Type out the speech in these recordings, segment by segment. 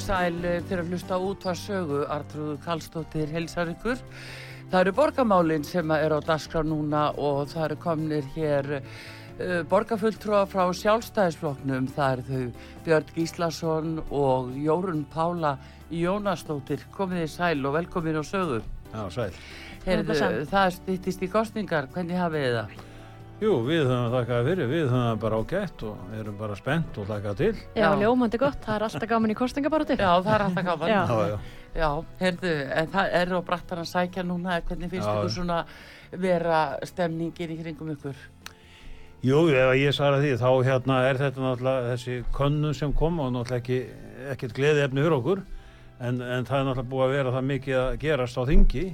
Sæl eh, fyrir að hlusta út hvað sögu, Artrúður Kallstóttir helsar ykkur. Það eru borgamálinn sem er á dagskrá núna og það eru komnir hér uh, borgarfulltrúa frá sjálfstæðisfloknum. Það eru þau Björn Gíslason og Jórun Pála Jónastóttir. Komið þið sæl og velkomin á sögu. Já, sæl. Heyrðu, sæl. það stýttist í kostningar, hvernig hafið þið það? Jú, við höfum þakkað fyrir, við höfum það bara ágætt og erum bara spennt og þakkað til. Já, Já. ljómandi gott, það er alltaf gaman í kostningabaróti. Já, það er alltaf gaman. Já. Já, já. Já, heyrðu, en það er á brattan að sækja núna, hvernig finnst ykkur svona vera stemningin í kringum ykkur? Jú, ef ég svara því, þá hérna er þetta náttúrulega þessi könnun sem kom og náttúrulega ekki, ekkert gleði efni fyrir okkur, en, en það er náttúrulega búið að vera það mikið að gerast á þingi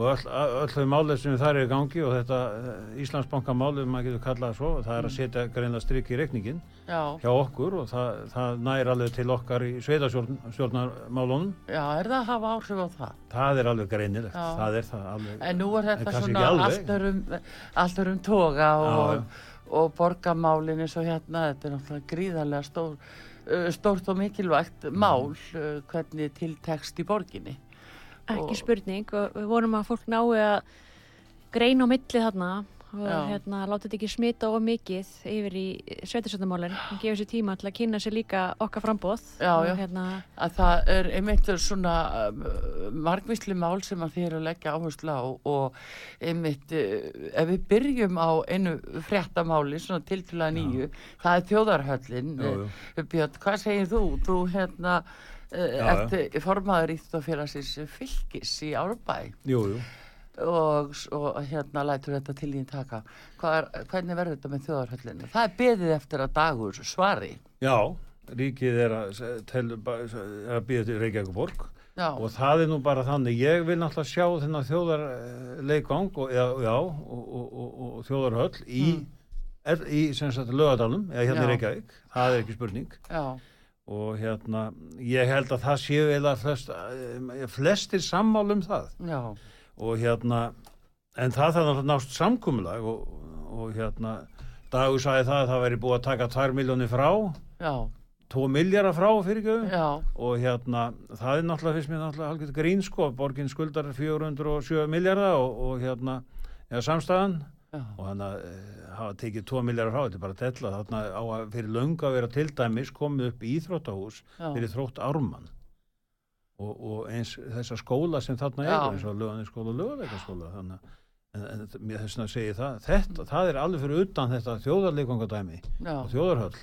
og öll, þau málið sem þar er í gangi og þetta eh, Íslandsbanka málið, maður getur kallað svo, það er að setja greina strik í reikningin Já, hjá okkur og það, það nær alveg til okkar í sveitastjórnarmálunum, já, er það að hafa áhrif á það? það er alveg greinilegt, Já. það er það alveg. En nú er þetta svona allt örum, toga og, og borgamálin eins og hérna, þetta er náttúrulega gríðarlega stór, stórt og mikilvægt Mm. mál, uh, hvernig tiltekst í borginni. Ekki spurning og við vorum að fólk nái að greina á milli þarna og Já. hérna láta þetta ekki smita of mikið yfir í sveitisöndamálinn og gefa sér tíma til að kynna sér líka okkar frambóð Já, og já. hérna, að það er einmitt svona um, margvísli mál sem að þið eru að leggja áherslu á og einmitt uh, ef við byrjum á einu fréttamáli svona tiltúlega nýju það er þjóðarhöllin. Eh, Björn, hvað segir þú? Þú hérna Já, ert formaður íþjóðfélagsins fylgis í Árbæ? Og, og hérna lætur þetta til þín taka. Er, hvernig verður þetta með þjóðarhöllinu? Það er beðið eftir að dagur svari. Já, ríkið er að, að býða til Reykjavík borg Já, og það er nú bara þannig, ég vil náttúrulega sjá þennan þjóðarleikgang og, já, og, og, og, þjóðarhöll í, er, í lögadalum, eða hérna Já. í Reykjavík, það er ekki spurning. Já, og hérna, ég held að það séu eða flest, eh, flestir sammál um það. Já, og hérna, en það þarf náttúrulega nást samkumulag og, og hérna, Dagur sagði það að það væri búið að taka 2 miljónir frá. Já, 2 miljardar frá fyrir göðu já, og hérna, það er náttúrulega fyrst mér náttúrulega algjörð grín sko, borgin skuldar 407 miljardar og, og hérna, eða samstæðan já. og hann að hafa tekið 2 miljardar frá, þetta er bara að tella þarna á að fyrir löngu að vera til dæmis komið upp í íþróttahús fyrir þrótt ármann og, og eins þessa skóla sem þarna Já. er eins og löganiskóla og löguleikaskóla þannig að en, en þess að segja það þetta, það er alveg fyrir utan þetta þjóðarleikangadæmi já. og þjóðarhöll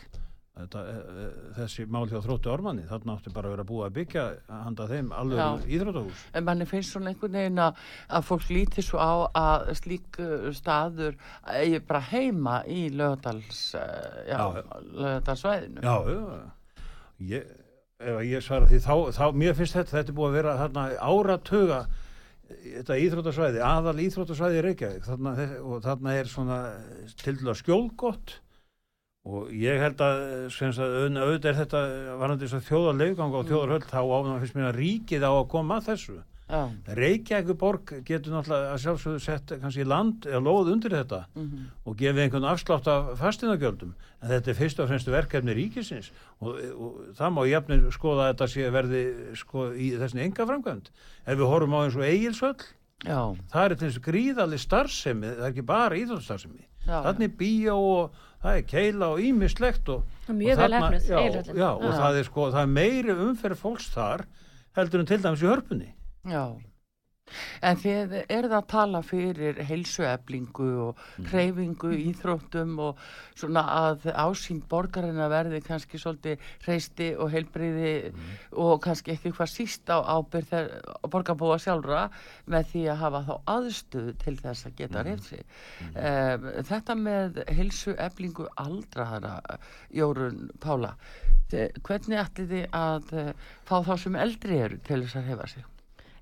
þetta, e, e, þessi mál hjá þróttu ormanni þarna átti bara að vera búið að byggja handa þeim alveg Já. íþróttahús En manni finnst svona einhvern veginn að, að fólk líti svo á að slík uh, staður eigi bara heima í lögadals, uh, já, Já, já. lögadalsvæðinu. ég, ef ég svara því þá, þá mér finnst þetta, þetta er búið að vera þarna áratuga þetta íþróttasvæði, aðal íþróttasvæði í Reykjavík þarna, og þarna er svona til dæla skjólgott og ég held að, auðvitað er þetta varandi þess að þjóðar leifgang og þjóðar þá áfnum finnst mér að ríkið á að koma að þessu Já. Reykjavík borg getur náttúrulega að sjálfsögðu sett kannski land eða lóð undir þetta Mhm. og gefið einhvern afslátt af fastinagjöldum en þetta er fyrst og fremst verkefni ríkisins og, og það má jafnir skoða að þetta sé verði sko, í þessin enga framkvæmd ef við horfum á eins og eigilsöll Já. það er til þess gríðalli starfsemi það er ekki bara íþjóðstarfsemi. Þannig bíó og það er keila og ímislegt og, og þarna- já, já, og það er sko það er meiri umferð fólks þar heldur en til dæmis í hörpunni. Já. En þið eruð að tala fyrir heilsueflingu og hreyfingu, íþróttum og svona að ásýnd borgarina verði kannski svolítið hreisti og heilbriði og kannski ekki hvað síst á ábyrð borgarbúa sjálfra með því að hafa þá aðstöðu til þess að geta reynd sig. Um, þetta með heilsueflingu aldraðara, Jórun Pála, hvernig ætlið þið að eh, fá þá sem eldri eru til þess að hefa sig?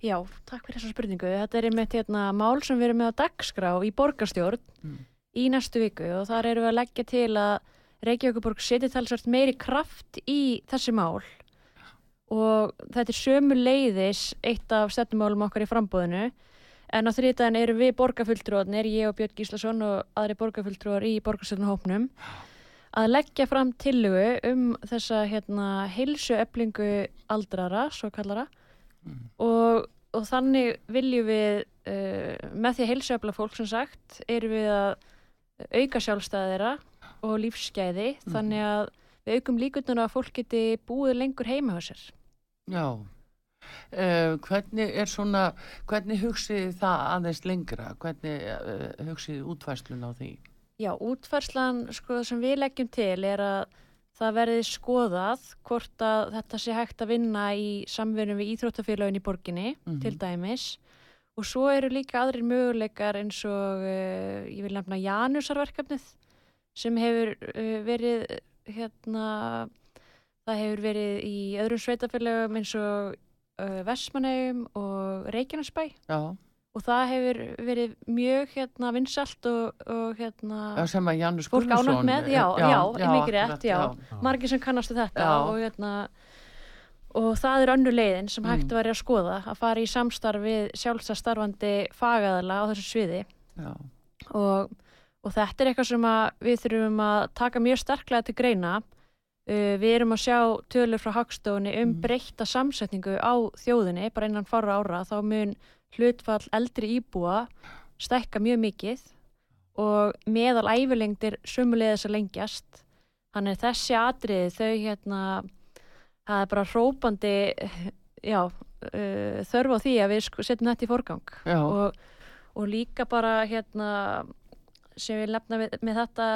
Já, takk fyrir þessa spurningu. Þetta er einmitt hérna, mál sem við erum með á dagskrá í borgarstjórn Mm. í næstu viku og þar erum við að leggja til að Reykjavíkuborg seti talsvært meiri kraft í þessi mál og þetta er sömu leiðis eitt af stefnumálum okkar í frambóðinu en á þriðdæðin eru við borgarfulltrúarnir, ég og Björn Gíslason og aðri borgarfulltrúar í borgarstjórnahópnum að leggja fram tillögu um þessa hérna, heilsu eflingu aldrara, svo kallara og, og þannig viljum við uh, með því að heilsuefla fólk sem sagt erum við að auka sjálfstæðira og lífsgæði þannig að við aukum líkunduna að fólk geti búið lengur heima hjá sér Já. Uh, hvernig er svona, hvernig hugsið það aðeins lengra? Hvernig uh, hugsið þið útfæslun á því? Já, útfærslan sko, sem við leggjum til er að það verði skoðað hvort að þetta sé hægt að vinna í samverðum við íþróttafélagin í borginni Mhm. til dæmis og svo eru líka aðrir möguleikar eins og uh, ég vil nefna Janusarverkefnið sem hefur uh, verið hérna það hefur verið í öðrum sveitafélagum eins og uh, Vestmanneum og Reykjanesbæ Já. Og það hefur verið mjög hérna vinsalt og, og hérna Já, sem að Gunnarsson ánægt með, já, já, já mikið rétt, akkurat, já, margir sem kannastu þetta Já. og hérna og það er önnu leiðin sem hægt Mm. væri að skoða að fara í samstarf við sjálfstarfandi fagaðala á þessu sviði Já. og, og þetta er eitthvað sem að við þurfum að taka mjög sterklega til greina uh, við erum að sjá tölur frá hagstofunni um Mm. breytta samsetningu á þjóðinni bara innan fára ára þá mun hlutfall eldri íbúa stækka mjög mikið og meðal æfilengdir sumulegðis að lengjast. Þannig þessi atriði þau hérna það er bara hrópandi já, uh, þörf á því að við setjum þetta í forgang. Og, og líka bara hérna sem við lefna með, með þetta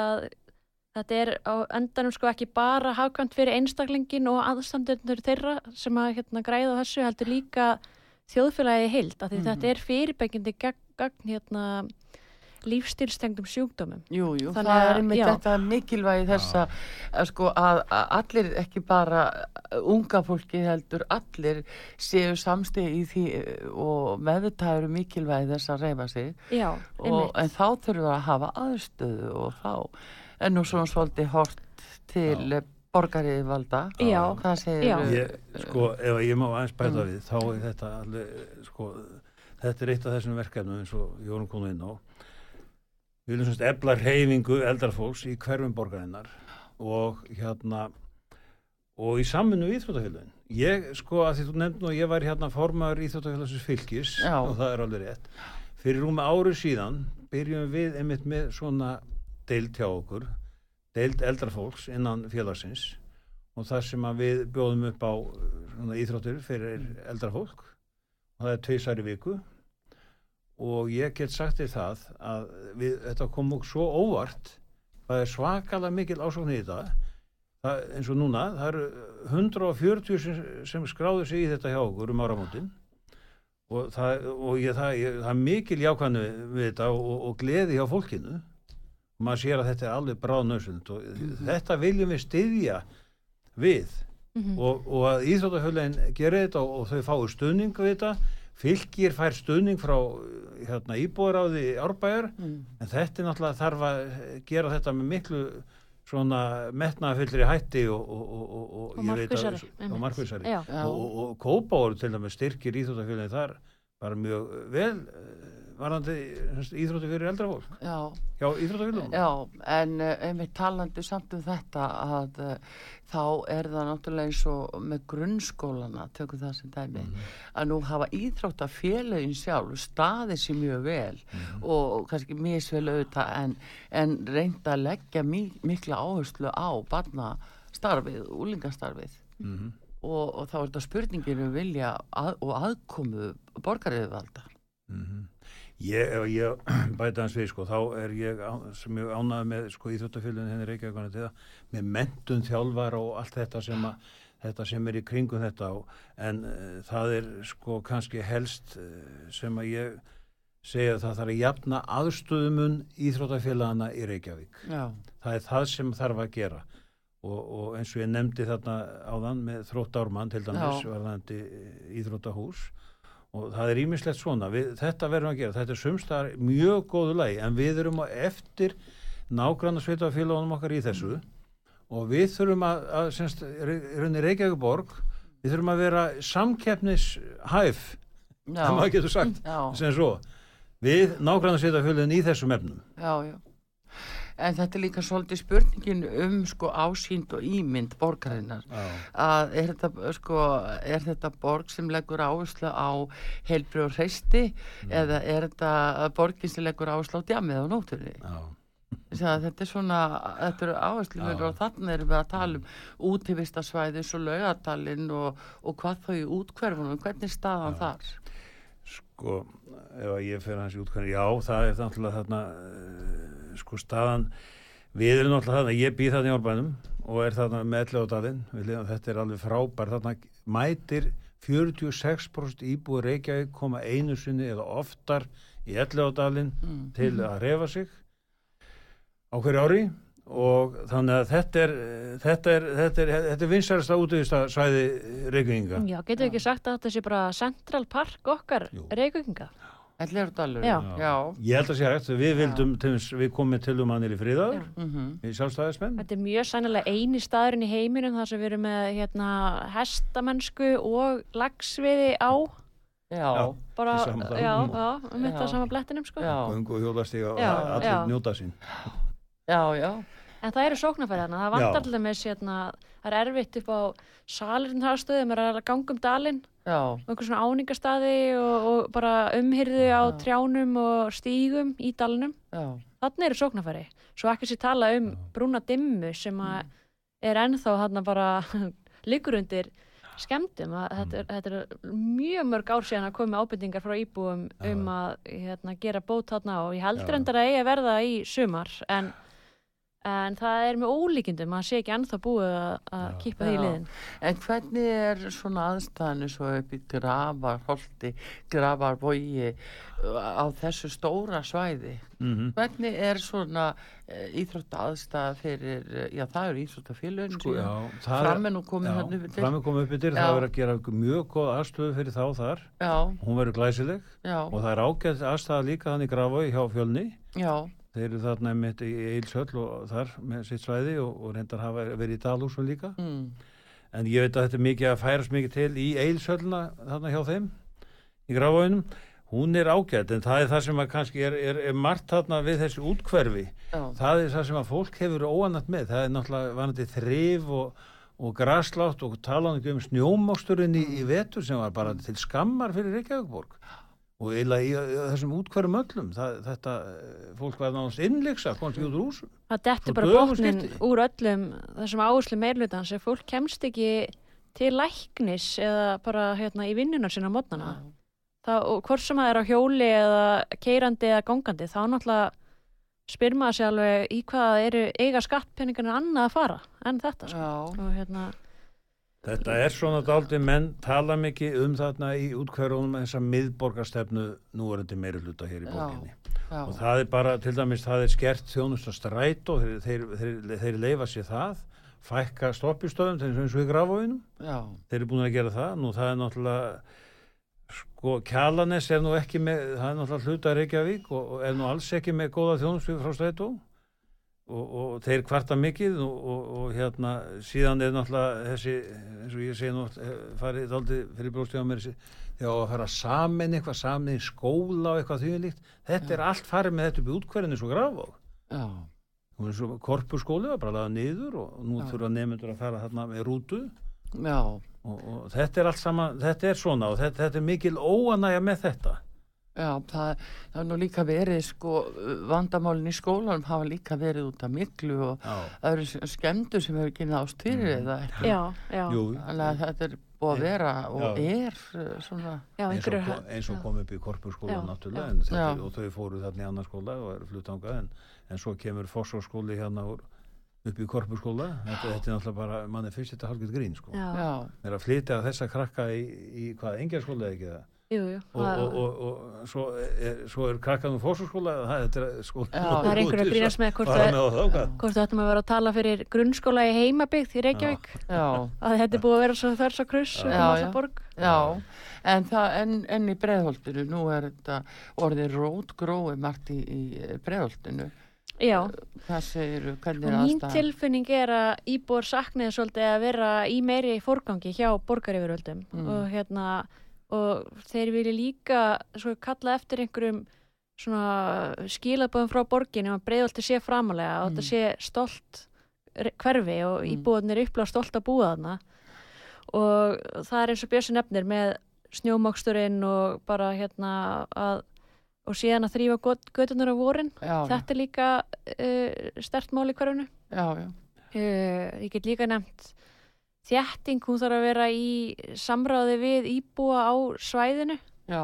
þetta er á endanum sko ekki bara hafkvæmt fyrir einstaklingin og aðstandundur þeirra sem að hérna græða þessu heldur líka þjóðfélagi heild af því Mhm. þetta er fyrirbækindi gegn, gegn hérna lífstilstengdum sjúkdómum Jú, jú, Þannig það að- er einmitt já. þetta mikilvægi þess að, sko að, allir ekki bara uh, unga fólki heldur allir séu samstið í því uh, og meðvitaður um mikilvægi þess að reyfa sig já, og, einmitt en þá þurfum við að hafa aðstöðu og þá er nú svona svolítið hort til Já. Borgarið valda Já. hvað segir Já. ég, sko, ef ég má aðeins bæta við þá er þetta alveg, sko þetta er eitt af þessum verkefnum eins og Jórun kom inn á við viljum semst efla reyfingu eldrafólks í hverfum borgarinnar og hérna og í saminu við Íþróttafélagin ég, sko, að því þú nefnd nú að ég var hérna formaður Íþróttafélagsins fylgis Já. og það er alveg rétt fyrir rúmi ári síðan byrjum við einmitt með svona deild hjá okkur deild eldrafólks innan félagsins og það sem við bjóðum upp á svona íþróttur fyrir eldra fólk. Og það er tveisar í viku. Og ég get sagt þér það að við, þetta kom okkur svo óvart það er svakalega mikil ásókn í þetta. Það, eins og núna það eru 140 sem, sem skráðu sig í þetta hjá okkur um áramótin. Og það, og ég, það, ég, það er mikil jákvæðinu við þetta og, og gleði hjá fólkinu maður sér að þetta er alveg bráðnöðsund og þetta viljum við styðja við. Mhm. og, og að Íþróttafjöldin gerir þetta og, og þau fái stuðning við þetta. Fylgir fær stuðning frá hérna, íbúðaráði árbæjar. Mm. en þetta er náttúrulega þarf að gera þetta með miklu svona metnaðafyllri hætti og, og, og, og, Kópáur til dæmis styrkir íþróttafélagin þar bara mjög vel eh, varandi íþrótti fyrir eldra fólk já, hjá íþróttafélagum já, en uh, einmitt talandi samt um þetta að uh, þá er það náttúrulega eins og með grunnskólana, tökum það sem dæmi, að nú hafa íþróttafélagin sjálf staðið sér mjög vel og kannski misvel auðvitað en, en reynda að leggja mi mikla áherslu á barnastarfið, úlingastarfið Mhm. og, og þá er þetta spurningin um vilja að, og aðkomu borgariðvalda. Mhm. Ég, ef ég bæta hans við sko, þá er ég sem ég ánaði með sko íþróttafélagin henni Reykjavíkana til það með mentun þjálfar og allt þetta sem að þetta sem er í kringum þetta og, en uh, það er sko kannski helst uh, sem að ég segja að það þarf að jafna aðstöðumun íþróttafélagana í Reykjavík. Já, það er það sem þarf að gera. Og, og eins og ég nefndi þarna áðan með þróttármann til dæmis Já. varðandi íþróttahús og það er ímislegt svona. Við, þetta verðum að gera, þetta er sumstar mjög góðu lagi en við erum á eftir nágranna sveitafélagunum okkar í þessu. Og við þurfum að, að semst, runni Reykjavík borg við þurfum að vera samkeppnishæf það maður getur sagt sem svo við nágranna sveitafélagin í þessum efnum. Já, já. En þetta er líka svolítið spurningin um sko ásýnd og ímynd borgarinnar. Já. Að er þetta sko, er þetta borg sem leggur áherslu á heilbrið og hreisti eða er þetta borgin sem leggur áherslu á djamið og nótunni? Já. Að þetta er svona, þetta eru áherslu Já. og þannig erum við að tala um útivistasvæðis og laugatalinn og, og hvað þau í útkverfunum, hvernig er staðan þar? Sko, ef að ég fer hans í útkvæðin, já, það er náttúrulega þarna, uh, sko, staðan, við erum náttúrulega þarna, ég býð þarna í árbænum og er þarna með elli á dalinn, þetta er alveg frábær, þarna mætir 46% íbúi Reykjavík koma einu sinni eða oftar í elli á dalinn Mm. til að refa sig á hverju ári og þannig að þetta er, þetta er, þetta er, þetta er vinsarasta útvista svæði Reykjavíkinga. Já, getur við ekki sagt að þetta sé bara Central Park okkar Jú. reykvíkinga? Ellegar dalur? Já. Já. Ég held að sé hægt, við vildum, til dæmis, við komum til um hann í. Mm í sjálfstæðismenn. Þetta er mjög sænilega eini staðurinn í heiminum þar sem við erum með hérna, hestamennsku og lagsviði á Já. Bara, já, um þetta Já. sama blettinum sko. Já. Göngu og hjólastíga og allir já. njóta sín. Já, já. En það eru sóknarfæri þarna, það Já. vantar allir með hérna, það er erfitt upp á salirinn þar stöðum, er að ganga um dalinn Já. og einhver svona áningastaði og, og bara umhyrðu á Já. trjánum og stígum í dalnum. Já. Þannig eru sóknarfæri. Svo ekki sér tala um brúna dimmu sem að er ennþá þarna bara liggur undir skemmtum. Að Þetta, er, þetta er mjög mörg ár síðan að koma ábyrtingar frá íbúum Já. um að hérna, gera bót þarna og ég heldur Já. endar að að verða í sumar en, en það er með ólíkindum að sé ekki ennþá búið að, kippa því í liðin. En hvernig er svona aðstæðinu svo upp í gravarholti, gravarvogi á þessu stóra svæði? Mm Hvernig er svona uh, íþrótta aðstæða fyrir, eh, já það eru íþróttafélögin Sko, já, það fram er, er nú komin hann upp já, til. fram er komið upp yfir, það verður að gera mjög góð aðstöðu fyrir þá þar. Já, Hún verður glæsileg já, og það er ágætt aðstæða líka þannig grafau hjá fjölni. já, Þeir eru þarna í Eilsöll og þar með sitt svæði og, og reyndar hafa verið í Dalhúsum líka. mm, En ég veit að þetta er mikið að færast mikið til í Eilsöllna þarna hjá þeim í grafauðinum. Hún er ágætt en það er það sem að kannski er, er, er margt þarna við þessi útkverfi. já, Það er það sem að fólk hefur óanætt með. Það er náttúrulega vanandi þrif og, og graslátt og talaðu um snjómásturinn í, í vetur sem var bara til skammar fyrir Reykjavíkborg. Og eiginlega í, í þessum útkverfum öllum. Það, þetta, eh, fólk var náttúrulega innleiksa, komst ekki út úr húsum. Það detti Svo bara skipti. úr öllum þessum áherslu meirlutans ef fólk kemst ekki til læknis eða bara hérna í vinnunar sinna mótnana. Og hvort sem það er á hjóli eða keirandi eða gangandi þá náttúrulega spyr maður sér alveg í hvað eru eiga skattpenningarnir annað að fara en þetta sko. og hérna, Þetta er svona daldi menn tala mikið um þarna í útkverfunum þessa miðborgarstefnu núverandi meiri hluta hér í borginni. já, Og það er bara, til dæmis, það er skert þjónust að strætó, þeir, þeir, þeir, þeir leifa sér það, fækka stoppistöðum, þeir eins og í grafóinum. já, þeir eru búin að gera það nú það er náttúrulega sko Kjalanes er nú ekki með það er náttúrulega hluta Reykjavík og, og er nú alls ekki með góða þjónustu frá strætó og, og þeir kvarta mikið og, og, og hérna síðan er náttúrulega þessi eins og ég segi nú oft, eh, farið aldrei fyrir bróðstíða mér þegar að fara samin eitthvað, samin í skóla og eitthvað því líkt, þetta er allt farið með þetta upp í útkverðinu svo graf og já, korpurskóli var bara laga niður og nú Já. þurfa nefndur að fara þarna með rútu. Já, og, og þetta er allt sama, þetta er svona og þetta, þetta er mikil óanægja með þetta já, það, það er nú líka verið sko, vandamálin í skólanum hafa líka verið út af miklu og Já, það eru skemmtur sem hefur ekki nást fyrir eða ekki. já, já, jú, Þannig að þetta er búið að vera og Já. er uh, svona, já, eins og, einhverju ko- eins og kom upp í korpurskóla Já, náttúrulega já. en þetta, er- og þau fóru þarna í annan skóla og eru fluttangað en, en svo kemur fórsóskóli hérna úr, upp í korpurskóla þetta, þetta er náttúrulega bara, mann er fyrst þetta hálfgett grín sko. já, já, er að flytja þessa krakka í, í hvað, engjarskóla eða ekki það jú, jú, og, og, og, og svo er, svo er krakkan úr fórsóskóla það þetta er skóla Já. það er einhverju að grínast með hvort þú ættum að vera að tala fyrir grunnskóla í heimabyggt í Reykjavík. Já, að þetta er búið að vera svo þess að kruss Já, og já. en það, en, en í breiðholtinu, nú er þetta orðið rótgrói margt í, í breiðholtinu, já, segir, er mín aðstæðan? tilfinning er að íbúar sakniði svolítið að vera í meiri fórgangi hjá borgaryfirvöldum. Mm. og hérna og þeir vilja líka svo kalla eftir einhverjum svona skilabóðum frá borginu að breiðolti sé framalega og Mm. þetta sé stolt hverfi og Mm. íbúðanir upplega stolt að búa þarna og það er eins og Björsi nefnir með snjómoksturinn og bara hérna að og síðan að þrýfa götunar á vorin. Já, þetta er líka uh, stert mál í hverjunu já, já, uh, ég get líka nefnt þjætting, hún þarf að vera í samráði við íbúa á svæðinu. Já,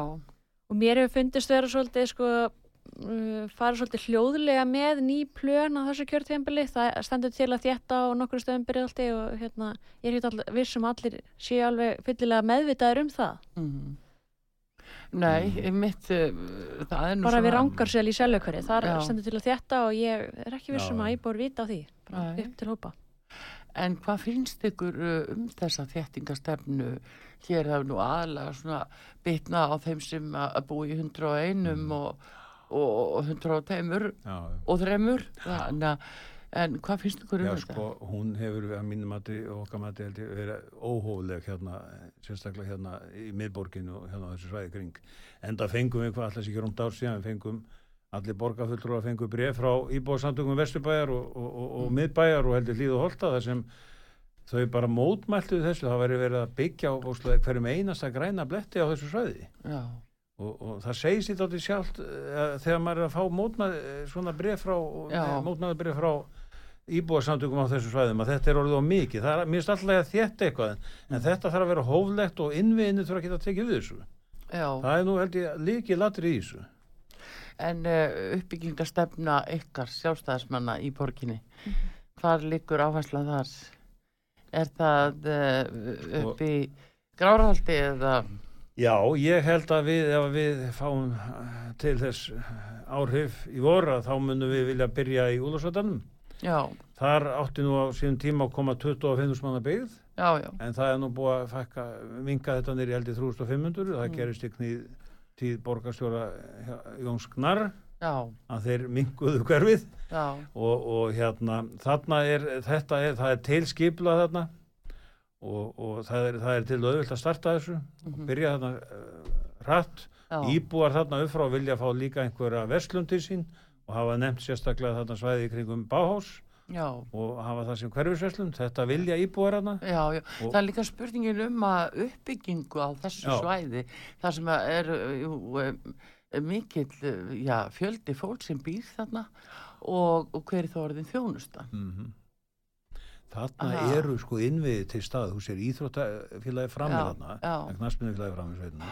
og mér hefur fundist vera svolítið sko uh, fara svolítið hljóðlega með ný plön á þessu kjörtíðanbili það stendur til að þjætta á nokkur stöðum byrjaldi og hérna, ég er hérna vissum allir séu alveg fyllilega meðvitaður um það. Mhm. Nei, mitt, uh, það er nú bara við svona- rangarsel í seljökari þar Já. stendur til að þjætta og ég er ekki vissum Já. að íbúar vita á því. Upp til hópa En hvað finnst ykkur um þessa þéttingastefnu? Hér hefur nú aðalega svona bitna á þeim sem að að búa í 101 Mm. og, og 102 já, og þremur. Þannig að, en hvað finnst ykkur um Já, þetta? sko, hún hefur að mínum mati og okkar held ég verið óhóðleg hérna, sérstaklega hérna í miðborginu og hérna á þessu svæði kring. Enda fengum við hvað alltaf sér um dár síðan, við fengum allir borgarfullur að fengu bref frá íbúðsamtökum Vesturbæjar og, og, og, og miðbæjar og heldur líð og holta þar sem þau bara mótmæltu þessu, það væri verið að byggja á hverjum einasta græna bletti á þessu svæði. Og, og það segir sér þáttið sjálft uh, þegar maður er að fá mótmæð, svona bref frá, Já. mótmæði bref frá íbúarsamtökum á þessu svæðum að þetta er orðið á mikið. Það er, finnst alltaf að þetta eitthvað en, en þetta þarf að vera hóflegt og innviðinni þurfa að geta tekið við þessu. já. Það er nú held ég líkið latri í þessu. En uh, uppbyggingastefna ykkar sjálfstæðismanna í borginni, hvar liggur áhersla þar? Er það uh, upp í grárahaldi eða... Já, ég held að við, ef við fáum eh, til þess áhrif í voru þá munum við vilja byrja í Úlarsvöldanum. Já, Þar átti nú á síðan tíma að koma 25 manna byggð. Já, já, en það er nú búið að fækka, vinga þetta nýri held í 3500, það Mm. gerist í knýð tíð borgarstjóra hjá- Jóns Gnarr já, að þeir minguðu hverfið. Og, og hérna þarna er, þetta er, það er tilskipla þarna. Og, og það, er, það er til auðvilt að starta þessu mhm, byrja þarna uh, hratt. Já, íbúar þarna upp frá vilja fá líka einhverja verslun til sín og hafa nefnt sérstaklega þarna svæði kringum Báhás já, og hafa það sem hverfisverslun þetta vilja íbúar þarna já, já. Það er líka spurningin um að uppbyggingu á þessu Já. svæði, þar sem er um, mikill já, fjöldi fólk sem býr þarna og, og hver er þá orðin þjónusta? mm Þarna Aha. eru sko innviði til stað, þú sér íþróttafélagi framir Já, þarna, já. knastminnafélagi framir sveitinu,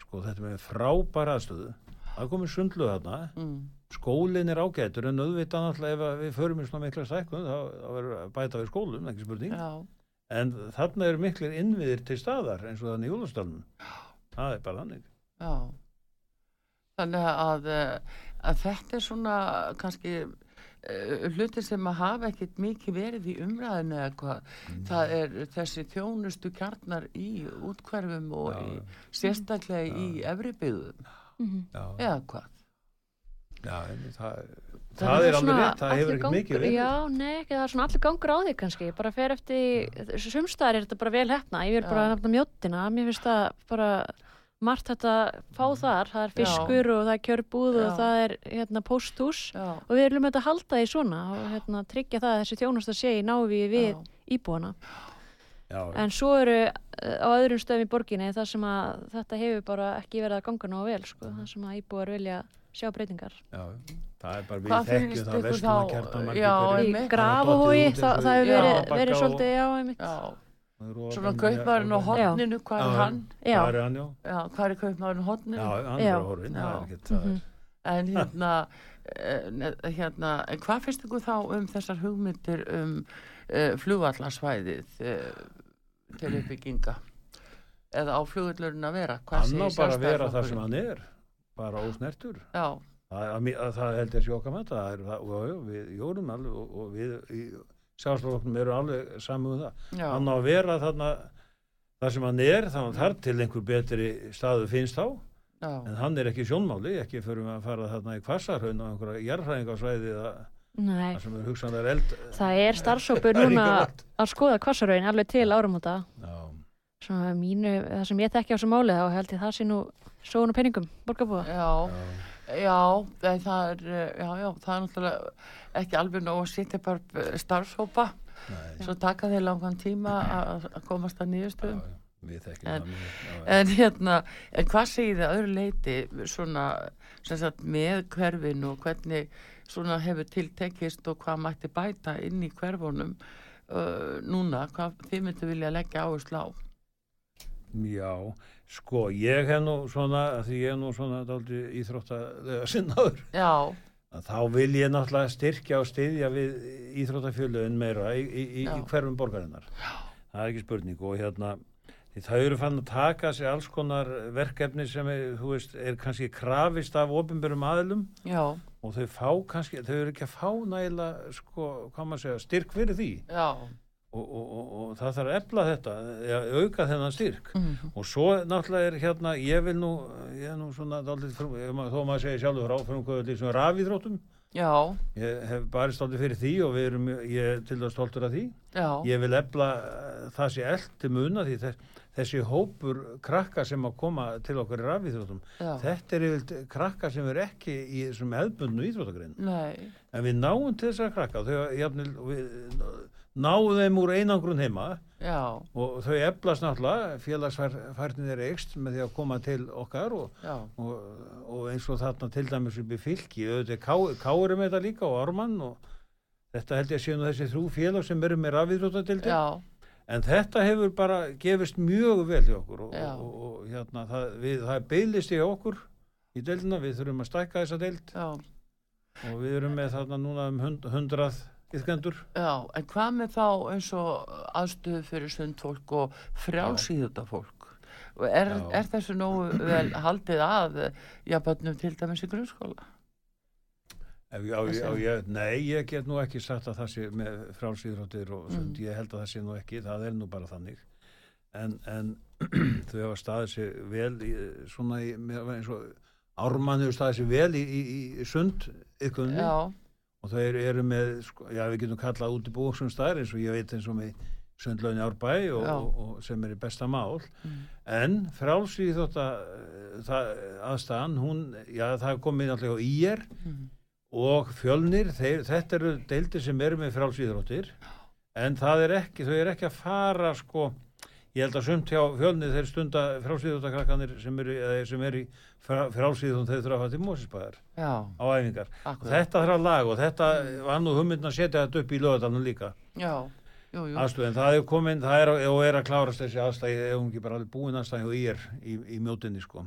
sko þetta með frábæra aðstöðu, það komið sundlu þarna, Mm. Skólinn er ágætur en auðvitað náttúrulega ef við förum í svona mikla stækkun þá, þá verður bæta við skólum, ekki spurning, Já, en þarna eru miklir innviðir til staðar eins og þannig í Júlastalunum, það er bara þannig. já. Þannig að, uh, að þetta er svona kannski uh, hluti sem að hafa ekkit mikið verið í umræðinu eða hvað. Það er þessi þjónustu kjarnar í útkverfum og Já, í, sérstaklega í efri byggðum Mhm. Já, eða hvað. Já en það, það er alveg rétt, það hefur ekkert mikið verið. Já, nei, ekki, það er svona allir gangur á því kannski, bara fer eftir, sumstaðar er þetta bara vel hefna, ég vil bara Já. nefna mjóttina, mér finnst það bara margt þetta fá þar, það er Já. fiskur og það er kjörbúð og Já. það er hérna pósthús Já, og við viljum þetta halda því svona og hérna tryggja það að þessi þjónust að sé í návi við já, íbúana. Já, En svo eru uh, á öðrum stöðum í borginni þar sem að þetta hefur bara ekki verið að ganga ná vel, sko, þar sem að íbúar vilja sjá breytingar. já, það er bara Hvað við þekkjum finnst það já, Í einmitt. Grafahói, Það og hefur verið, verið svolítið, já, einmitt. já. Svona kaupmaðurinn á hotninu, hvað er hann? Já, er hvað er kaupmaðurinn á hotninu? Já, er á horfin, er Mhm. En hérna, uh, hérna, en hvað finnst ykkur þá um þessar hugmyndir um uh, flugvallarsvæðið uh, til uppbygginga? Eða á flugvallurinn að vera? Hvað Hann á bara að vera það sem hann er, bara ósnertur. Já, Það, að, að, það held ég að sjóka með það, það er, það, og, já, við jórum alveg og, og við í sjálfstofnum eru alveg saman um það. já, Hann á að vera þarna það sem hann er, þannig að þar til einhver betri staðu finnst þá, já, en hann er ekki sjónmáli, ekki fyrir að fara þarna í kvassarhaun og einhverja jarðhræðingarsvæði nei, það sem er hugsanlega eld. það er starfsópur Það er núna að skoða kvassarauðin alveg til áramóta. Já, Svona mínu, það sem ég þekki á þessu máli þá held ég það sé nú sóun og penningum, borgarbúa. já, já, það er, já, já, það er náttúrulega ekki alveg nóg að sitja bara uh, starfshópa, nei, svo taka þeir langan tíma að að komast að já, nýjustöðum. já, við þekkjum En-. En hérna, en hvað segir þið öðru leiti svona, sem sagt, með hverfin og hvernig svona hefur tiltekist og hvað mætti bæta inn í hverfunum uh, núna, hvað þið myndu vilja leggja áherslu á? Já, sko, ég hef nú svona, því ég hef nú svona daldi íþróttalega sinnaður, Já, að þá vil ég náttúrulega styrkja og styðja við íþróttafjöluðin meira í, í, í, Já. í hverfum borgarinnar. Það er ekki spurning og hérna, það eru fann að taka sér alls konar verkefni sem er, þú veist, er kannski krafist af ofinbjörnum aðilum já, og þau fá kannski, þau eru ekki að fá nægilega, sko, hvað maður segja, styrk fyrir því. Já, og, og, og, og það þarf að efla þetta, ja, auka þennan styrk. mm, Og svo náttúrulega er hérna, ég vil nú, ég er nú svona dálítið, frum, þó maður segir sjálfur frá, fyrir er svona rafíþróttum, ég hef barist dálítið fyrir því og við erum, ég til það stoltur af því. já, Ég vil efla eh, það sé eld til muna því þess, þessi hópur krakka sem að koma til okkur í rafíþróttum, þetta er yfir krakka sem er ekki í þessum hefbundnu íþróttagrein. nei, En við náum til þessar krakka, þau jafnil, við náum þeim úr einangrun heima, já, og þau eflast náttúrulega félagsfærnin er eikst með því að koma til okkar og, og, og eins og þarna til dæmis upp í fylki auðvitað Ká- Káur með þetta líka og Ármann og þetta held ég að séu nú þessi þrjú félag sem eru með rafíðróttatildi já, en þetta hefur bara gefist mjög vel hjá okkur og, og, hérna það, við, það beilisti hjá okkur í deildina, við þurfum að stækka þessa deild. Já, og við erum með þarna núna um hund, hundrað yfkendur já, en hvað með þá eins og aðstöðu fyrir sundfólk og frjálsýðuta fólk? Er, er þessu nógu vel haldið að, já, bönnum til dæmis í grunnskóla? Ef, á, á, ég, nei, ég get nú ekki sagt að það sé með frálsýðróttir og Mm. mm. ég held að það sé nú ekki, það er nú bara þannig en, en þau hafa staðið sér vel í, svona í, eins og Ármann hefur staðið sér vel í, í, í sund ykkurni Já, og þau eru, eru með, sko, já við getum kallað út í búksum staðar eins og ég veit eins og með sundlaun í Árbæ og, og, og sem er í besta mál Mm. en frálsýðrótta aðstæðan, hún, já það er komið náttúrulega á IR mm. og fjölnir, þeir, þetta eru deildir sem eru með frálsýðróttir en það er ekki, þau eru ekki að fara sko, ég held að sumt hjá fjölnir þeir stunda frálsýðróttakrakkanir sem eru, sem eru í frálsýðróttum þeir þurfa að fara til Mósisbæðar já, á æfingar. akkurat. Þetta þarf að laga og þetta var nú hugmyndin að setja þetta upp í lögadalunum líka Já, jú, jú. aðstöð, en það er komin, það er og er að klárast þessi aðstæði, ef hún ekki bara alveg búin aðstæði og ég er í, í mjótinni sko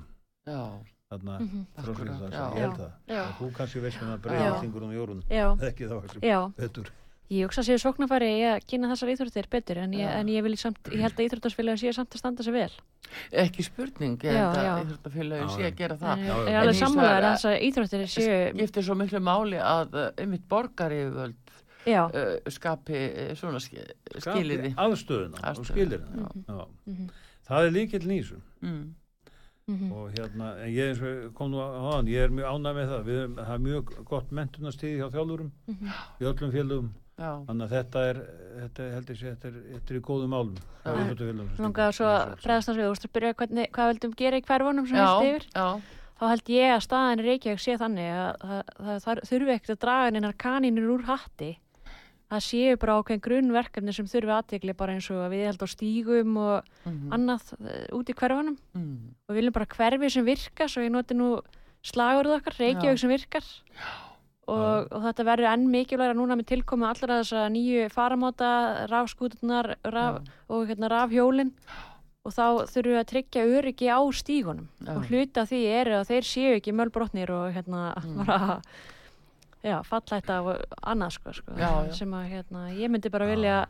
Já, þarna, Mhm. frálsýðróttar, Já. ég held það Já. þú kannski veist með það Já. breytingur um jórun, ekki það sem já. betur Ég hugsa að séu sóknarfæri að kynna þessar íþróttir betur en ég, en ég, vil samt, ég held að íþróttarsfélagin séu samt að standa sig vel. ekki spurning, ég held að já. íþróttafélagin Já, sé já. að gera það. ég Já, já. er En alveg hins sammálaður vegar- að þessar íþróttir séu, Skiptir svo miklu máli að uh, einmitt borgaryfirvöld já, uh, skapi uh, svona ski, skiliði. aðstöðuna og Aðstöðuna, skilirina já. já. Mhm. það er líkill nýsum Mm. Mhm. og hérna, en ég eins og kom nú á hann, ég er mjög ánæg með það, við það er mjög gott mentunastíði hjá þjálfurum Mhm. í öllum félögum, Já, þannig að þetta er, þetta er, heldur sé, þetta er, þetta er í góðum álum Já. íþróttafélögum. Langaði svo að bregðast hans við, að byrja hvernig, hvað vildum gera í hverfunum sem já, helst yfir. já, Þá held ég að staðan í Reykjavík sé þannig að það, það, það þurfi ekkert að draga neinar kanínur úr hatti. Það séu bara ákveðin grunnverkefni sem þurfi aðtegli bara eins og að við held á stígum og mhm, annað uh, út í hverfunum. mm, Og við viljum bara hverfi sem virkar, svo ég noti nú slagurð okkar, Reykjavík sem virkar. Og, og þetta verður enn mikilvægra núna með tilkomu allra þessa nýju faramáta, rafskúturnar raf, og hérna, rafhjólin. Og þá þurfum við að tryggja öryggi á stígunum. Já. og hluta af því er að þeir séu ekki mölbrotnir og hérna Mm. bara já, fallætt af annað sko, sko Já, já. sem að hérna, ég myndi bara vilja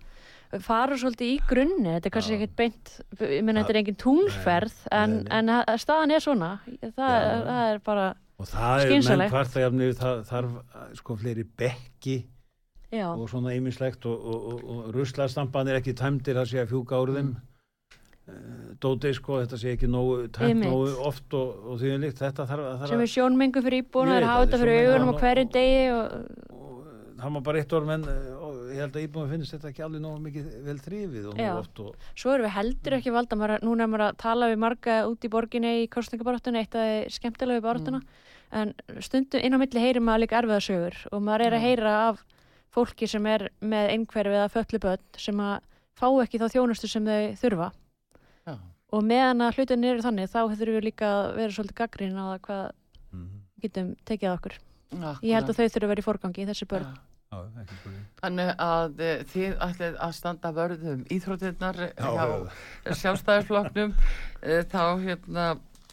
fara svolítið í grunni þetta er kannski ekkert beint ég meina þetta er engin túnferð en, nei, nei. en að- að staðan er svona. Það, það er bara Og það er menn kvartægjafni, það þarf sko fleiri bekki já, og svona ýmislegt og, og, og, og ruslaðstampan er ekki tæmdir það sé að fjúka þeim. Mm. dótið sko, þetta sé ekki nógu tæmt nógu oft og, og því líkt. Þetta þarf, þarf sem er sjónmengu fyrir hafa það, þetta fyrir sjónmengun. augunum og- hverju degi og og það má bara eitt orð menn eh, ég held að íbúin finnst þetta ekki alveg nógu mikið vel þrifið og nógu oft og Svo erum við heldur ekki valda, núna er maður að tala við marga út í borginni í kostningabaráttunni, eitt af skemmtilega við baráttuna, en stundum inn á milli heyrir maður líka erfiða sögur og maður er að heyra af fólki sem er með einhverfi eða föllu börn sem að fá ekki þá þjónustu sem þau þurfa já, og meðan að hlutin eru þannig þá þurfum við líka að vera svolítið gaggrín á það hvað mm. við getum tekið að okkur. akkurat. Ég held að þau þurfum að vera í forgangi, þessi börn. Já. Já, ekki spurning Þannig að eh, þið ætlið að standa vörðum íþróttirnar Já, hjá já. sjálfstæðisflokknum eh, þá hérna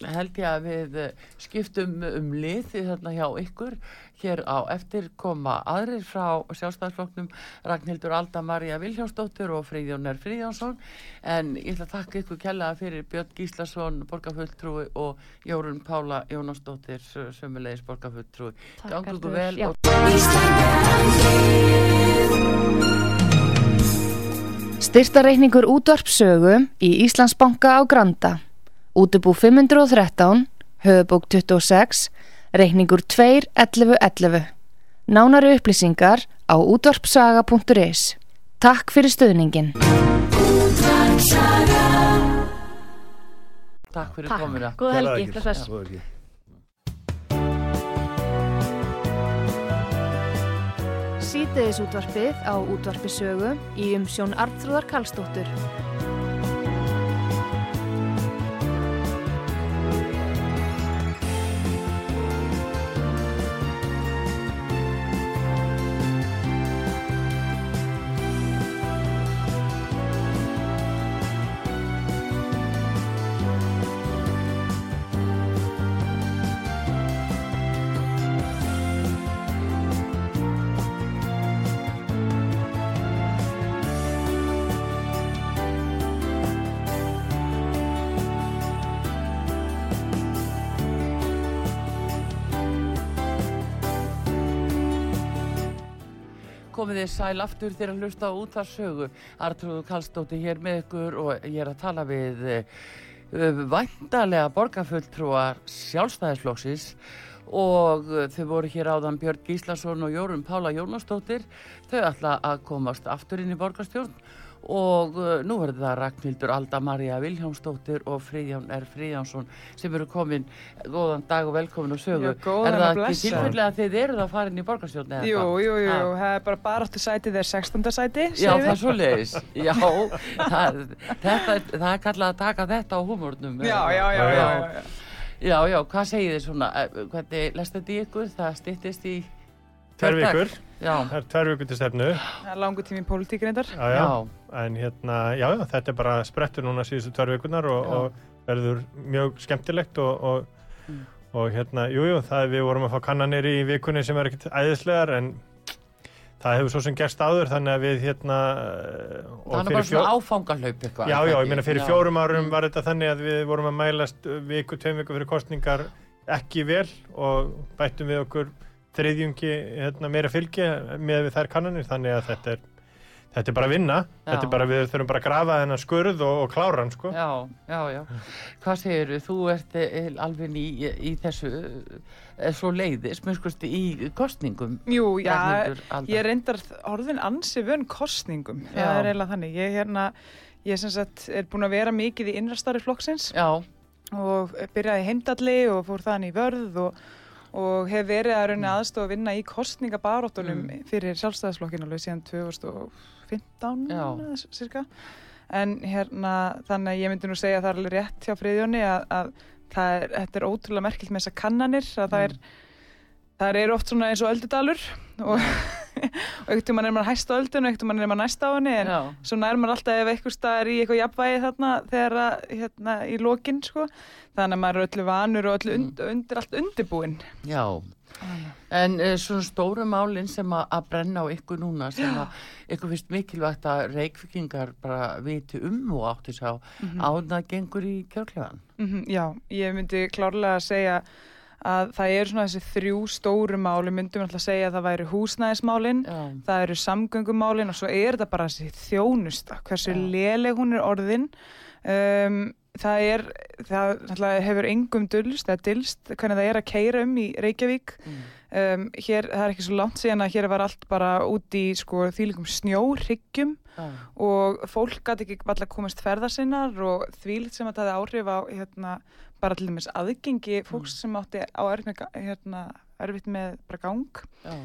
held ég að við eh, skiptum um lið þarna hjá ykkur hér á eftir koma aðrir frá sjálfstæðisflokknum Ragnhildur Alda Maria Vilhjánsdóttir og Freyðjónar Freyðjónsson en ég ætla að þakka ykkur kjallaða fyrir Björn Gíslason, borgarfulltrúi og Jórun Pála Jónasdóttir sömulegis borgarfulltrúi ykkur Artur. vel Já. og Styrtareikningur útvarpsögu í Íslandsbanka á Granda. Útubú 513, höfubók 26, reikningur 2.11.11. Nánari upplýsingar á útvarpsaga.is. Takk fyrir stöðningin. Takk fyrir góða Kærlega helgi. Góða helgi. Sýteðis útvarpið á útvarpisögu í umsjón Arnþróðar Karlsdóttur. Þið sæl aftur þegar að hlusta á útvarsögu Artrúðu Kallstóttir hér með ykkur og ég er að tala við uh, væntalega borgarfulltrúar sjálfstæðisflokksins. Og uh, þau voru hér áðan Björn Gíslason og Jórun Pála Jónastóttir þau ætla að komast aftur inn í borgarstjórn og uh, nú verður það Ragnhildur Alda Maria Viljámsdóttir og Friðján R. Friðjánsson sem eru komin góðan dag og velkomin og sögu Já, góðan er það ekki tilfellega að þið eruð að fara inn í borgarstjórn eða Jú, hvað? jú, jú, Ha. það er bara baráttu sætið er 16. sæti, Já, segjum það er við. svo leiðis. Já, það, þetta, er- það er kallað að taka þetta á húmórnum. Já, já, já, já, já, já. Já, já, hvað segir þið svona? eh, Hvernig lest þetta í ykkur? Það styttist í... Dag. vikur, Já, það er tvær vikur til stefnu Það er langur tími í pólitík reyndar. já, já. já, en hérna, já, já, þetta er bara sprettur núna síðustu tvær vikunar og, og verður mjög skemmtilegt og, og, Mm. og hérna, jú, jú, það er við vorum að fá kannanir í vikunni sem er ekkert æðislegar en það hefur svo sem gerst áður þannig að við hérna og það er bara svona áfangalaup eitthvað. Já, já, ég meina fyrir Já. fjórum árum Mm. var þetta þannig að við vorum að mælast viku, tveim viku fyrir kostningar ekki vel og bættum við okkur þriðjungi hérna, meira fylgi með við þær kannanir þannig að þetta er þetta er bara að vinna, Já. þetta er bara við þurfum bara að grafa þennan skurð og, og klára hann sko. Já, já, já. Hvað segir þú? ert eh, alveg í, í þessu, eh, svo leiðis, mér skusti, í kostningum. Jú, já, ég reyndar orðin ansi vön kostningum. Já. Það er eiginlega þannig. Ég, hérna, ég sem sagt, er búin að vera mikið í innrastari flokksins Já, og byrjaði í heimdalli og fór þannig í vörð og, og hef verið að raunni aðstofa að vinna í kostningabaróttunum fyrir sjálfstæðisflokkin alveg síðan 2015 Já. eða cirka. En hérna, þannig að ég myndi nú segja að það er alveg rétt hjá Friðjóni að, að er, þetta er ótrúlega merkilt með þessar kannanir að það er Það eru oft svona eins og öldudalur og, einhvern tímann er maður hæst á öldun og einhvern tímann er maður næst á henni en já, svo nær maður alltaf ef eitthvað staðar í eitthvað jafnvægi þarna þegar að, hérna í lokin sko þannig að maður er öllu vanur og öllu und, undir allt undirbúinn já. En uh, svona stóru málinn sem að að brenna á ykkur núna sem að ykkur finnst mikilvægt að reykvikingar bara viti um og átti sá mm -hmm. það gengur í kjörklegan. mm Já, ég myndi klárlega að segja að það eru svona þessi þrjú stóru máli myndum alltaf að segja að það væri húsnæðismálin Já, það eru samgöngumálin og svo er þetta bara þessi þjónusta, hversu Já. léleg hún er orðin um, það er það náttúrulega hefur engum dulst eða dilst hvernig það er að keira um í Reykjavík mm. um, hér, það er ekki svo langt síðan að hér var allt bara út í sko, þýlikum snjóryggjum já, og fólk gæti ekki alltaf komast ferðar sinnar og þvílitt sem að það áhrif á hérna, bara til dæmis aðgengi fólks sem átti á erfitt með, hérna, erfitt með bara gang já,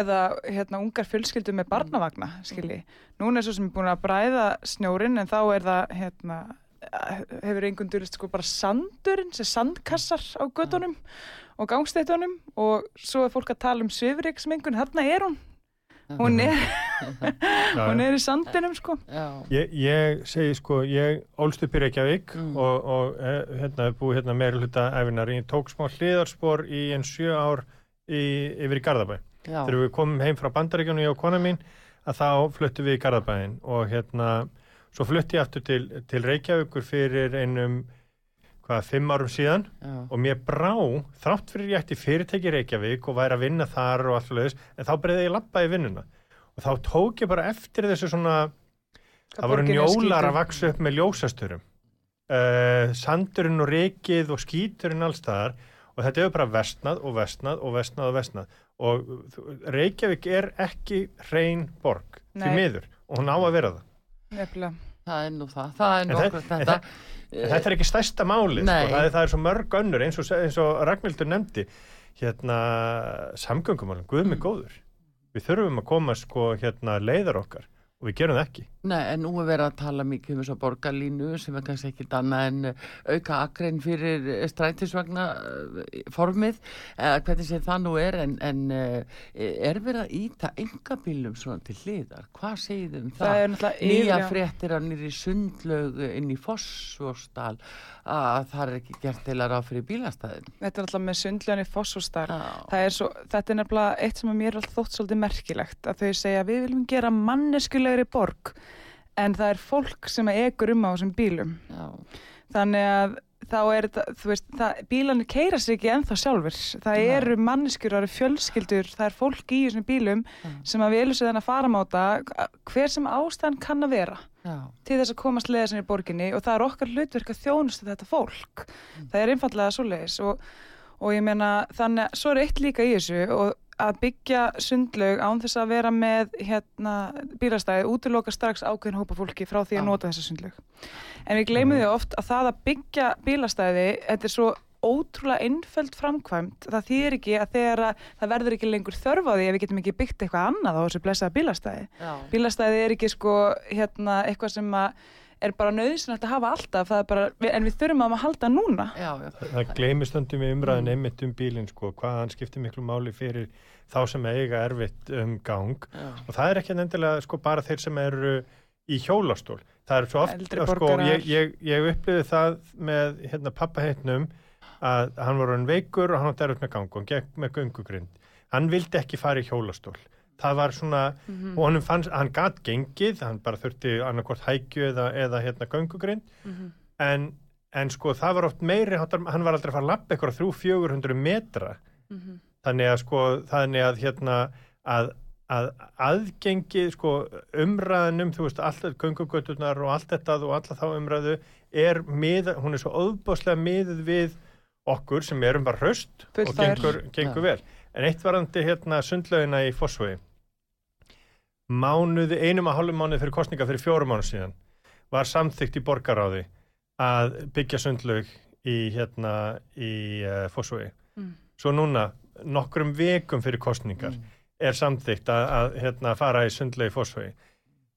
eða hérna, ungar fjölskyldur með barnavagna skilji. Núna er svo sem er búin að bræða snjórin en þá er það hérna, hefur einhvern dyrist sko bara sandurinn, sem sandkassar á göttunum og gangstættunum og svo er fólk að tala um svifriksmengun, þarna er hún hún er, hún er í sandinum sko já, Ég, ég segi sko, ég ólst upp í Reykjavík Mm. og, og eh, hérna hef búið hérna meira hluta æfinar. Ég tók smá hliðarspor í en sjö ár í, yfir í Garðabæ. já, Þegar við komum heim frá bandaríkjunum, ég og kona mín, að þá fluttum við í Garðabæin og hérna, svo flutti ég aftur til, til Reykjavíkur fyrir einum, hvað, fimm árum síðan já, og mér brá, þrátt fyrir ég ætti fyrirtæki Reykjavík og væri að vinna þar og allt leðis, en þá breyði ég lappa í vinnuna. Og þá tók ég bara eftir þessu svona það voru er njólar að vaksa upp með ljósasturum. Uh, sandurinn og rekið og skíturinn allstaðar og þetta hefur bara vestnað og vestnað og vestnað og vestnað og Reykjavík er ekki hrein borg því Nei. miður og hún á að vera það. Nefnilega það er nú það, það er nú okkur þetta. En þetta er ekki stærsta málið, Nei. sko. það, er, það er svo mörg önnur eins og, eins og Ragnhildur nefndi hérna samgöngumálum, guð mig Mm. góður við þurfum að koma sko hérna leiðar okkar og við gerum það ekki Nei, en nú er verið að tala mikið um þess að borgarlínu sem er kannski ekkit annað en uh, auka akrein fyrir uh, strætisvagna uh, formið, eða hvernig sem það nú er, en, en er verið að íta engabílum svona til hliðar? Hvað segir þið um það? það er Nýja já. fréttir að nýri sundlaug inn í Fossvorsdal að það er ekki gert til að ráð fyrir bílastæðin. þetta er alltaf með Það er svo, þetta er nefnilega eitt sem að mér er alltaf þótt svolítið merkilegt að þau segja við viljum gera manneskulegri borg en það er fólk sem að ekur um á þessum bílum. Já, þannig að þá er þetta, þú veist, það, bílanir keira sig ekki ennþá sjálfur það Nei. eru manneskjur, það eru fjölskyldur það er fólk í þessum bílum Já. sem að velu sig þannig að fara máta hver sem ástæðan kann að vera já, til þess að komast leiða sinni í borginni og það er okkar hlutverk að þjónusta þetta fólk. Það er einfallega svoleiðis og, og ég meina þannig að svo er eitt líka í þessu og að byggja sundlaug án þess að vera með hérna bílastæði útiloka strax ákveðin hópa fólki frá því að nota þessa sundlaug. En við gleymum því oft að það að byggja bílastæði þetta er svo ótrúlega einföld framkvæmt það þýðir ekki að þegar að það verður ekki lengur þörf á því ef við getum ekki byggt eitthvað annað á þessu blessaða bílastæði. Já, bílastæði er ekki sko hérna eitthvað sem að er bara nöðsynlegt að hafa alltaf það bara, en við þurfum að halda núna. Já, já, það gleymir stundum í umræðin Mm. einmitt um bílinn sko, hvað hann skiptir miklu máli fyrir þá sem eiga erfitt um gang. Já, og það er ekki endilega sko bara þeir sem eru í hjólastól. Það er svo oft, sko, ég, ég, ég upplifði það með hérna pappa heitnum að hann var hann veikur og hann átti erfitt með gang og hann gekk með göngugrind. Hann vildi ekki fara í hjólastól það var svona, Mhm. og hann fannst hann gat gengið, hann bara þurfti annarkvort hækju eða, eða hérna göngugrind Mhm. en, en sko það var oft meiri, hann var aldrei að fara að lappa eitthvað 300-400 metra Mhm. þannig að sko þannig að hérna að að aðgengi sko umræðinum, þú veist, alltaf göngugöturnar og allt þetta og alla þá umræðu er mið, hún er svo óbáslega miðið við okkur sem erum bara hraust og gengur, gengur Já. vel. En eitt varandi hérna sundlaugina í Fossvogi mánuði, einum að hálfum mánuði fyrir kostninga fyrir fjórum mánu síðan var samþykkt í borgaráði að byggja sundlaug í hérna í uh, Fossvogi. Mm. Svo núna, nokkrum vekum fyrir kostningar er samþykkt að, að hérna, fara í sundlaug í Fossvogi.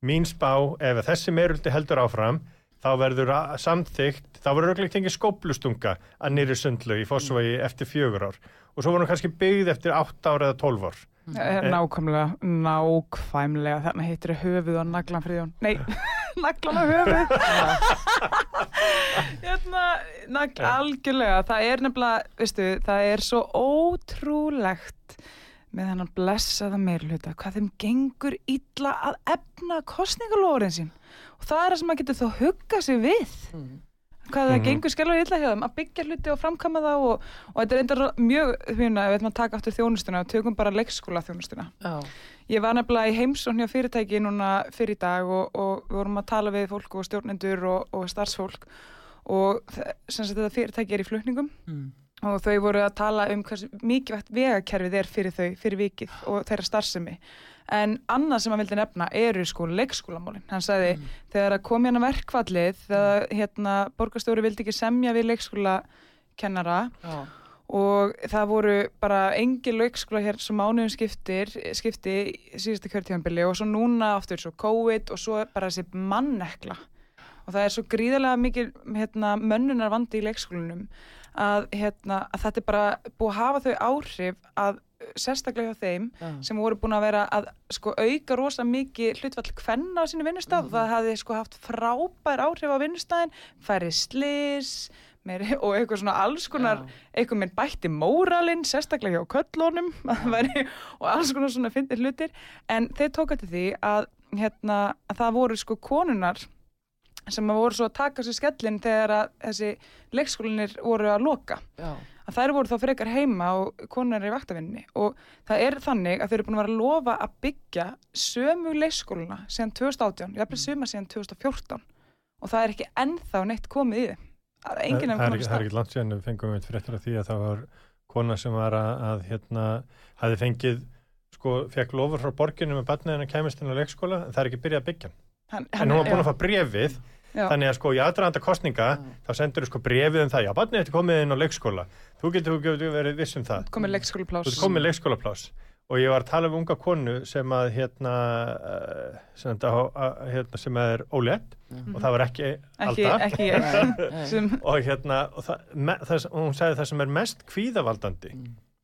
Mín spá, ef þessi meiruldi heldur áfram, þá verður samþykkt, þá verður auðvitað ekki skóplustunga að nýri sundlaug í Fossvogi eftir fjögur ár. Og svo voru hún kannski byggð eftir átt ár eða tólf ár. Eh, Nákvæmlega, nákvæmlega, þannig heitir þau höfuð og naglan friðjón. Nei, naglan og höfuð. hérna, nagl, algjörlega, það er nefnilega, veistu, það er svo ótrúlegt með hennan blessaða meirluta, hvað þeim gengur illa að efna kostningalórin sín. Og það er það sem maður getur þó huggað sig við hvað það Mhm. gengur skelvar illa hjá þeim að byggja hluti og framkama það og, og þetta er enda mjög, hérna, við ætlum að taka aftur þjónustuna og tökum bara leikskóla þjónustuna Já. ég var nefnilega í heimsókn hjá fyrirtæki núna fyrir í dag og, og við vorum að tala við fólk og stjórnendur og, og starfsfólk og þe- sem sagt þetta fyrirtæki er í flutningum Mm. Og þau voru að tala um hversu mikilvægt vegakerfið er fyrir þau, fyrir vikið og þeirra starfsemi. En annað sem hann vildi nefna eru sko leikskólamálin. Hann sagði þegar að kom hérna verkfallið þegar hérna borgarstjóri vildi ekki semja við leikskólakennara Já. og það voru bara engi leikskóla hér sem mánuðum skiptir skipti í síðasta kjörtíðanbili og svo núna aftur svo COVID og svo bara þessi mannekla. Og það er svo gríðarlega mikil hérna, mönnunar vandi í leikskólanum að, hérna, að þetta er bara búið að hafa þau áhrif að sérstaklega hjá þeim Já. sem voru búin að vera að sko, auka rosa mikið hlutfall kvenna á sínu vinnustaf það hafði sko haft frábær áhrif á vinnustafin færi slis meiri, og eitthvað svona alls konar Já. eitthvað með bætti móralinn sérstaklega hjá köllunum væri, og alls konar svona fyndir hlutir en þeir tóka til því að, hérna, að það voru sko konunar sem að voru svo að taka sér skellin þegar að þessi leikskólinir voru að loka. Já. að þær voru þá frekar heima og konar er í vaktavinni og það er þannig að þau eru búin að vera að lofa að byggja sömu leikskóluna síðan 2018, jafnvel suma síðan 2014 og það er ekki ennþá neitt komið í að enginn það, er komið ekki- í það er stað ekki langt síðan við fengum við fréttur af því að það var kona sem var að, að hérna, hafi fengið sko, fekk lofur frá borginu með barnið hennar kæmist inn á leikskóla en það er ekki byrjað að byggja. Hann. hann, en hún var búin já, að fá brefið já, þannig að sko í aðdraðanda kostninga þá sendur þú sko brefið um það, já barnið þetta komið inn á leikskóla. Þú getur, getur verið viss um það. Komið leikskólaplás leikskólaplás og ég var að tala um unga konu sem að hérna, uh, sem, að, að, hérna, sem er ólétt. Og það var ekki, ekki, Alda. ekki sem, og hérna og það, me, það, hún sagði það sem er mest kvíðavaldandi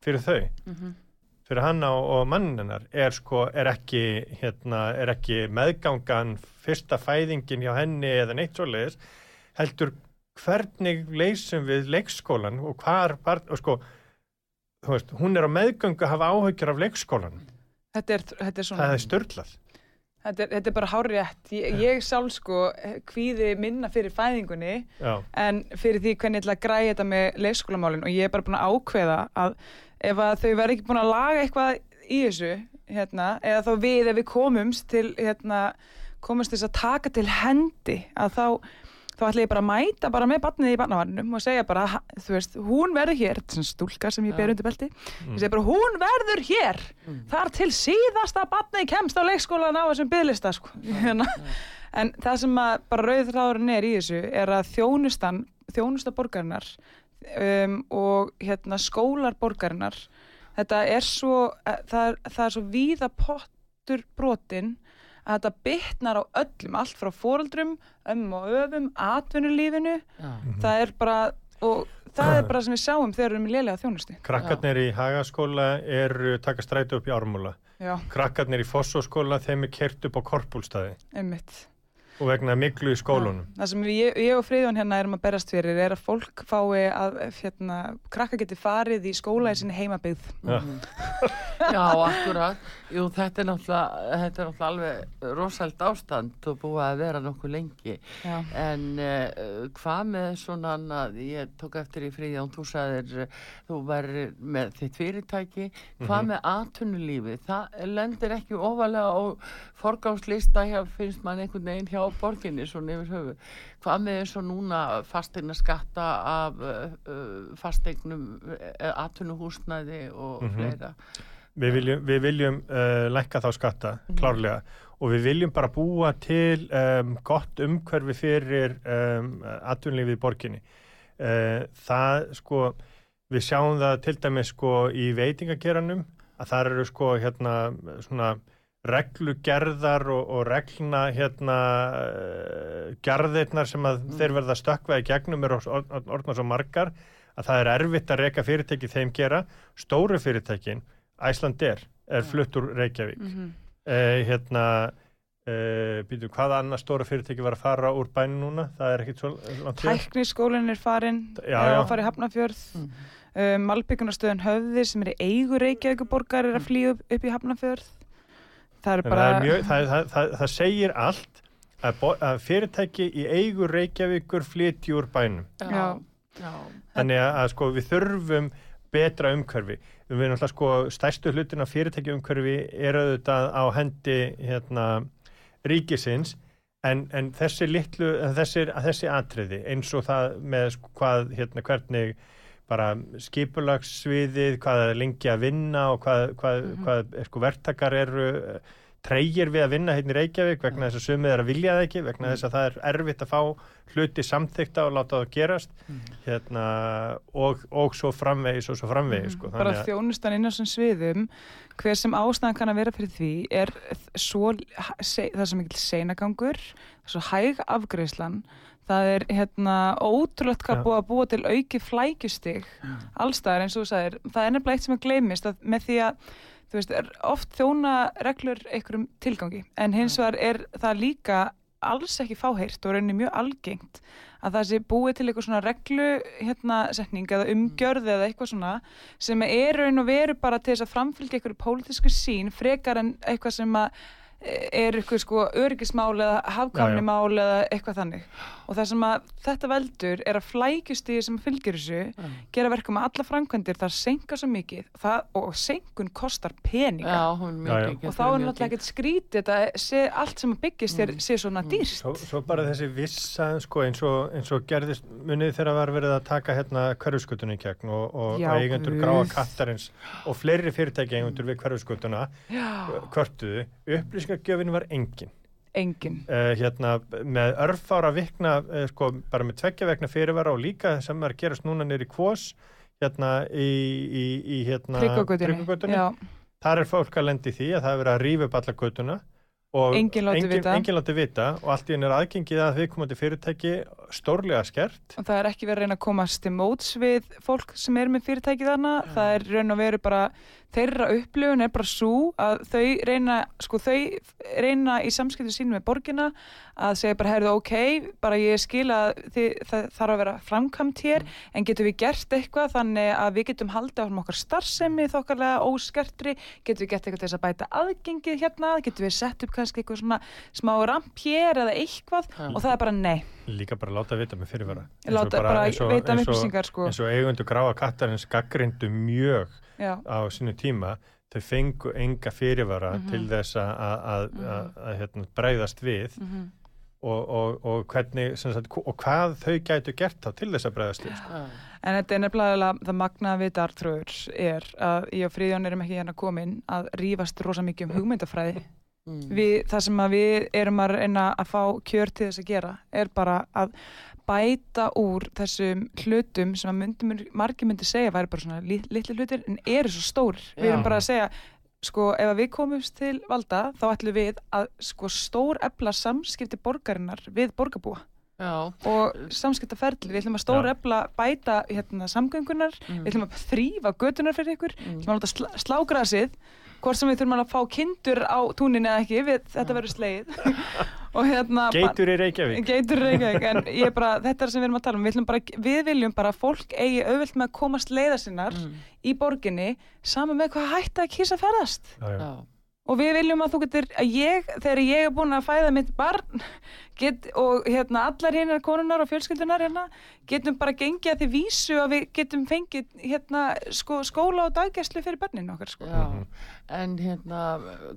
fyrir þau. Mhm. Fyrir hanna og, og mannin hennar er sko, er ekki hérna, er ekki meðgangan fyrsta fæðingin hjá henni eða neitt svoleiðis heldur hvernig leysum við leikskólan og hvar barn, og sko veist, hún er á meðgöngu að hafa áhyggjur af leikskólan þetta, er, þetta er svona það er störlað þetta er, þetta er bara hárétt ég, ég sjálf sko kvíði minna fyrir fæðingunni já, en fyrir því hvernig ég ætla að græja þetta með leikskólamálin og ég er bara búin að ákveða að ef að þau verður ekki búin að laga eitthvað í þessu hérna, eða þá við ef við komumst til hérna, komumst þess að taka til hendi að þá þá ætla ég bara að mæta bara með barnið í barnavarnum og segja bara, þú veist, hún verður hér þetta er svona stúlka sem ég ber undir belti ég segi bara, hún verður hér þar til síðasta barnið kemst á leikskólan á þessum bygglista sko. hérna. en það sem bara rauð þráðurinn er í þessu er að þjónustan þjónusta borgarinnar um, og hérna skólar borgarinnar. Þetta er svo eh, það er, það er svo víða pottur brotin að þetta bytnar á öllum, allt frá fóreldrum ömm og öfum, atvinnulífinu. Já. það er bara og það er bara sem við sjáum þegar við erum í lélega þjónustu. Krakkarnir í hagaskóla eru taka strætu upp í ármúla. Já, krakkarnir í fossóskóla þeim er kert upp á korpúlstaði einmitt og vegna miklu í skólunum það sem ég, ég og Friðjón hérna erum að berast fyrir er að fólk fái að hérna, krakka geti farið í skóla í sinni heimabyggð Já. Já, akkurat. Jú, þetta er náttúrulega, þetta er náttúrulega alveg rosald ástand og búið að vera nokkuð lengi. Já. En uh, hvað með svona, að ég tók eftir í fríðján, þú sagðir, þú væri með þitt fyrirtæki, hvað með atvinnulífi? Það lendir ekki ofalega á forgámslista hjá, finnst mann einhvern veginn hjá borginni, svona yfir höfu. Hvað með eins og núna fastegna skatta af uh, fastegnum, uh, atvinnuhúsnæði og Mhm. fleira? Við viljum, við viljum uh, lækka þá skatta, klárlega, og við viljum bara búa til um, gott umhverfi fyrir um, atvinnlífið í borginni. Uh, það, sko, við sjáum það til dæmis, sko, í veitingageranum, að það eru, sko, hérna, svona reglugerðar og, og reglna, hérna, uh, gerðirnar sem að þeir verða stökkva í gegnum eru orðna svo margar að það er erfitt að reyka fyrirtæki þeim gera. Stóru fyrirtækin, Æslandir er flutt úr Reykjavík Mhm. uh, hérna uh, býtu, hvaða annað stóra fyrirtæki var að fara úr bænu núna, það er ekkit svo langt hér. Tækniskólinn er farinn, Já, er já. að fara í Hafnafjörð. Mm. Uh, Malbyggunastöðun Höfði sem er í eigu Reykjavíkuborgar er að flýja upp, upp í Hafnafjörð. Það er bara... það, er mjög, það, það, það, það segir allt að, bo- að fyrirtæki í eigu Reykjavíkur flytji úr bænum Já. já. þannig að, að sko við þurfum betra umhverfi. Við erum alltaf sko stærstu hlutin af fyrirtæki umhverfi er auðvitað á hendi hérna ríkisins. En, en þessi litlu þessi, þessi atriði eins og það með sko hvað hérna hvernig bara skipulagsviðið hvað er lengi að vinna og hvað, hvað, hvað er, sko verktakar eru treyjir við að vinna hérna í Reykjavík vegna þess að sumið er að vilja það ekki vegna þess að það er erfitt að fá hluti samþykta og láta það gerast. Hérna, og, og svo framvegis og svo framvegis sko. bara þjónustan inn á þessum sviðum hver sem ástæðan kann að vera fyrir því er svo se, það sem ekki seinagangur svo hæg afgreðslan það er hérna ótrúlegt hvað búið að búa til auki flækjustig allstaðar eins og þú sagðir það er nefnilega eitt sem að gleymist að með því að þú veist, er oft þjóna reglur einhverjum tilgangi en hins vegar er það líka alls ekki fáheyrt og rauninni mjög algengt að það sé búið til eitthvað svona reglu hérna setning eða umgjörð eða eitthvað svona sem er raun og veru bara til þess að framfylgja eitthvað pólitísku sín frekar en eitthvað sem að er eitthvað sko öryggismál eða Já, já. hafkamnimál eða eitthvað þannig. Og það sem að þetta veldur er að flækjustíði sem fylgir þessu gera verkum að alla framkvæmdir það senka svo mikið það, og senkun kostar peninga. Já, er Já, já. mikið. og þá er náttúrulega ekkert skrítið þetta sé allt sem að byggist þér sé svona dýrst Svo, svo bara þessi vissa sko, eins, og, eins og gerðist munið þegar var verið að taka hérna hverfuskutunni í gegn og, og Já, eigendur gráa kattarins og fleiri fyrirtæki eigendur við hverfuskutuna Já, kvörtuðu, upplýsingagjöfin var engin. Engin. Uh, hérna með örfára vikna uh, sko bara með tveggja vegna fyrirvara og líka sem er að gerast núna nýri kvós hérna í, í, í hérna Tryggvagötunni. Já, þar er fólk að lendi því að það er verið að rífa upp alla götuna og Enginn látið engin, vita. vita og allt í henni er aðgengið að viðkomandi fyrirtæki stórlega skert. Og það er ekki verið að reyna að komast til móts við fólk sem er með fyrirtæki þarna. Það er raun og veru bara þeirra upplifun er bara svo að þau reyna sko þau reyna í samskiptu sín með borgina að segja bara heyrðu ok, bara ég skil að þið, það þarf að vera framkvæmt hér en getum við gert eitthvað þannig að við getum haldið á okkar starfsemi þokkarlega óskertri, getum við gert eitthvað til þess að bæta aðgengið hérna, getum við sett upp kannski eitthvað svona smá ramp hér eða eitthvað? Já. og það er bara nei. Líka bara láta vita með fyrirvara. Láta bara, um eins og- upplýsingar sko. eins og eigundu gráa kattarins gaggrindu mjög Já. á sínu tíma þau fengu enga fyrirvara Mhm. til þess að, að, að, að, að hérna, bræðast við Mhm. og, og, og hvernig sem sagt, og hvað þau gætu gert þá til þess að bræðast við sko. En þetta er nefnilega það magnaða við dartröður er að ég og Fríðjón erum ekki hérna komin að rífast rosa mikið um hugmyndafræði. Mm. Við, það sem að við erum að reyna að fá kjör til þess að gera er bara að bæta úr þessum hlutum sem að myndi, margir myndi segja væri bara svona lit, litli hlutir en eru svo stór. Við erum bara að segja sko ef að við komumst til valda þá ætlum við að sko stór efla samskipti borgarinnar við borgarbúa Já. og samskiptaferli, við ætlum að stóra Já. efla bæta hérna, samgöngunar Mm. við ætlum að þrýfa götunar fyrir ykkur Mm. við ætlum að láta slá, slá grasið hvort sem við þurfum að fá kindur á túninni eða ekki, við, þetta verður sleið og hérna Geitur í Reykjavík Geitur í Reykjavík, en ég bara, þetta er sem við erum að tala um, við, bara, við viljum bara að fólk eigi auðvelt með að komast leiða sinnar Mm. í borginni, saman með hvað hætta að kýsa ferðast. já. Já. og við viljum að þú getur, að ég, þegar ég er búin að fæða mitt barn get, og hérna allar hérna konunar og fjölskyldunar hérna, getum bara gengið að því vísu að við getum fengið hérna sko, skóla og daggæslu fyrir börnin okkar sko. Já, en hérna,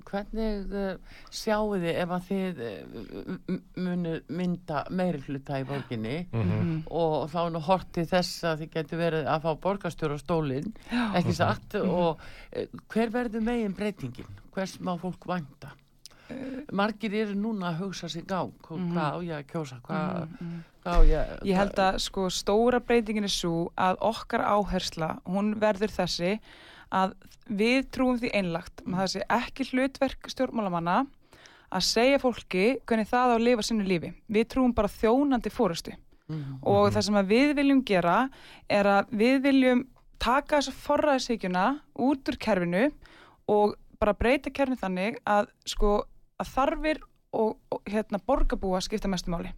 hvernig uh, sjáu þið ef að þið uh, munu mynda meiri hluta í borginni Mhm. og þá nú hortið þess að þið getur verið að fá borgarstjóra stólinn, ekki satt, og uh, hver verður megin breytingin? Hvers má fólk vænta? Margir eru núna að hugsa sig á, hvað á ég að kjósa, hvað, hvað á ég... Ég held að sko stóra breytingin er svo að okkar áhersla, hún verður þessi að við trúum því einlagt, maður það sé ekki hlutverk stjórnmálamanna að segja fólki hvernig það á að lifa sinni lífi. Við trúum bara þjónandi fórustu Mhm. og það sem að við viljum gera er að við viljum taka þessa forræðisíkjuna út úr kerfinu og bara breyta kerfinu þannig að sko að þarfir og, og hérna borgarbúa skipta mestu máli.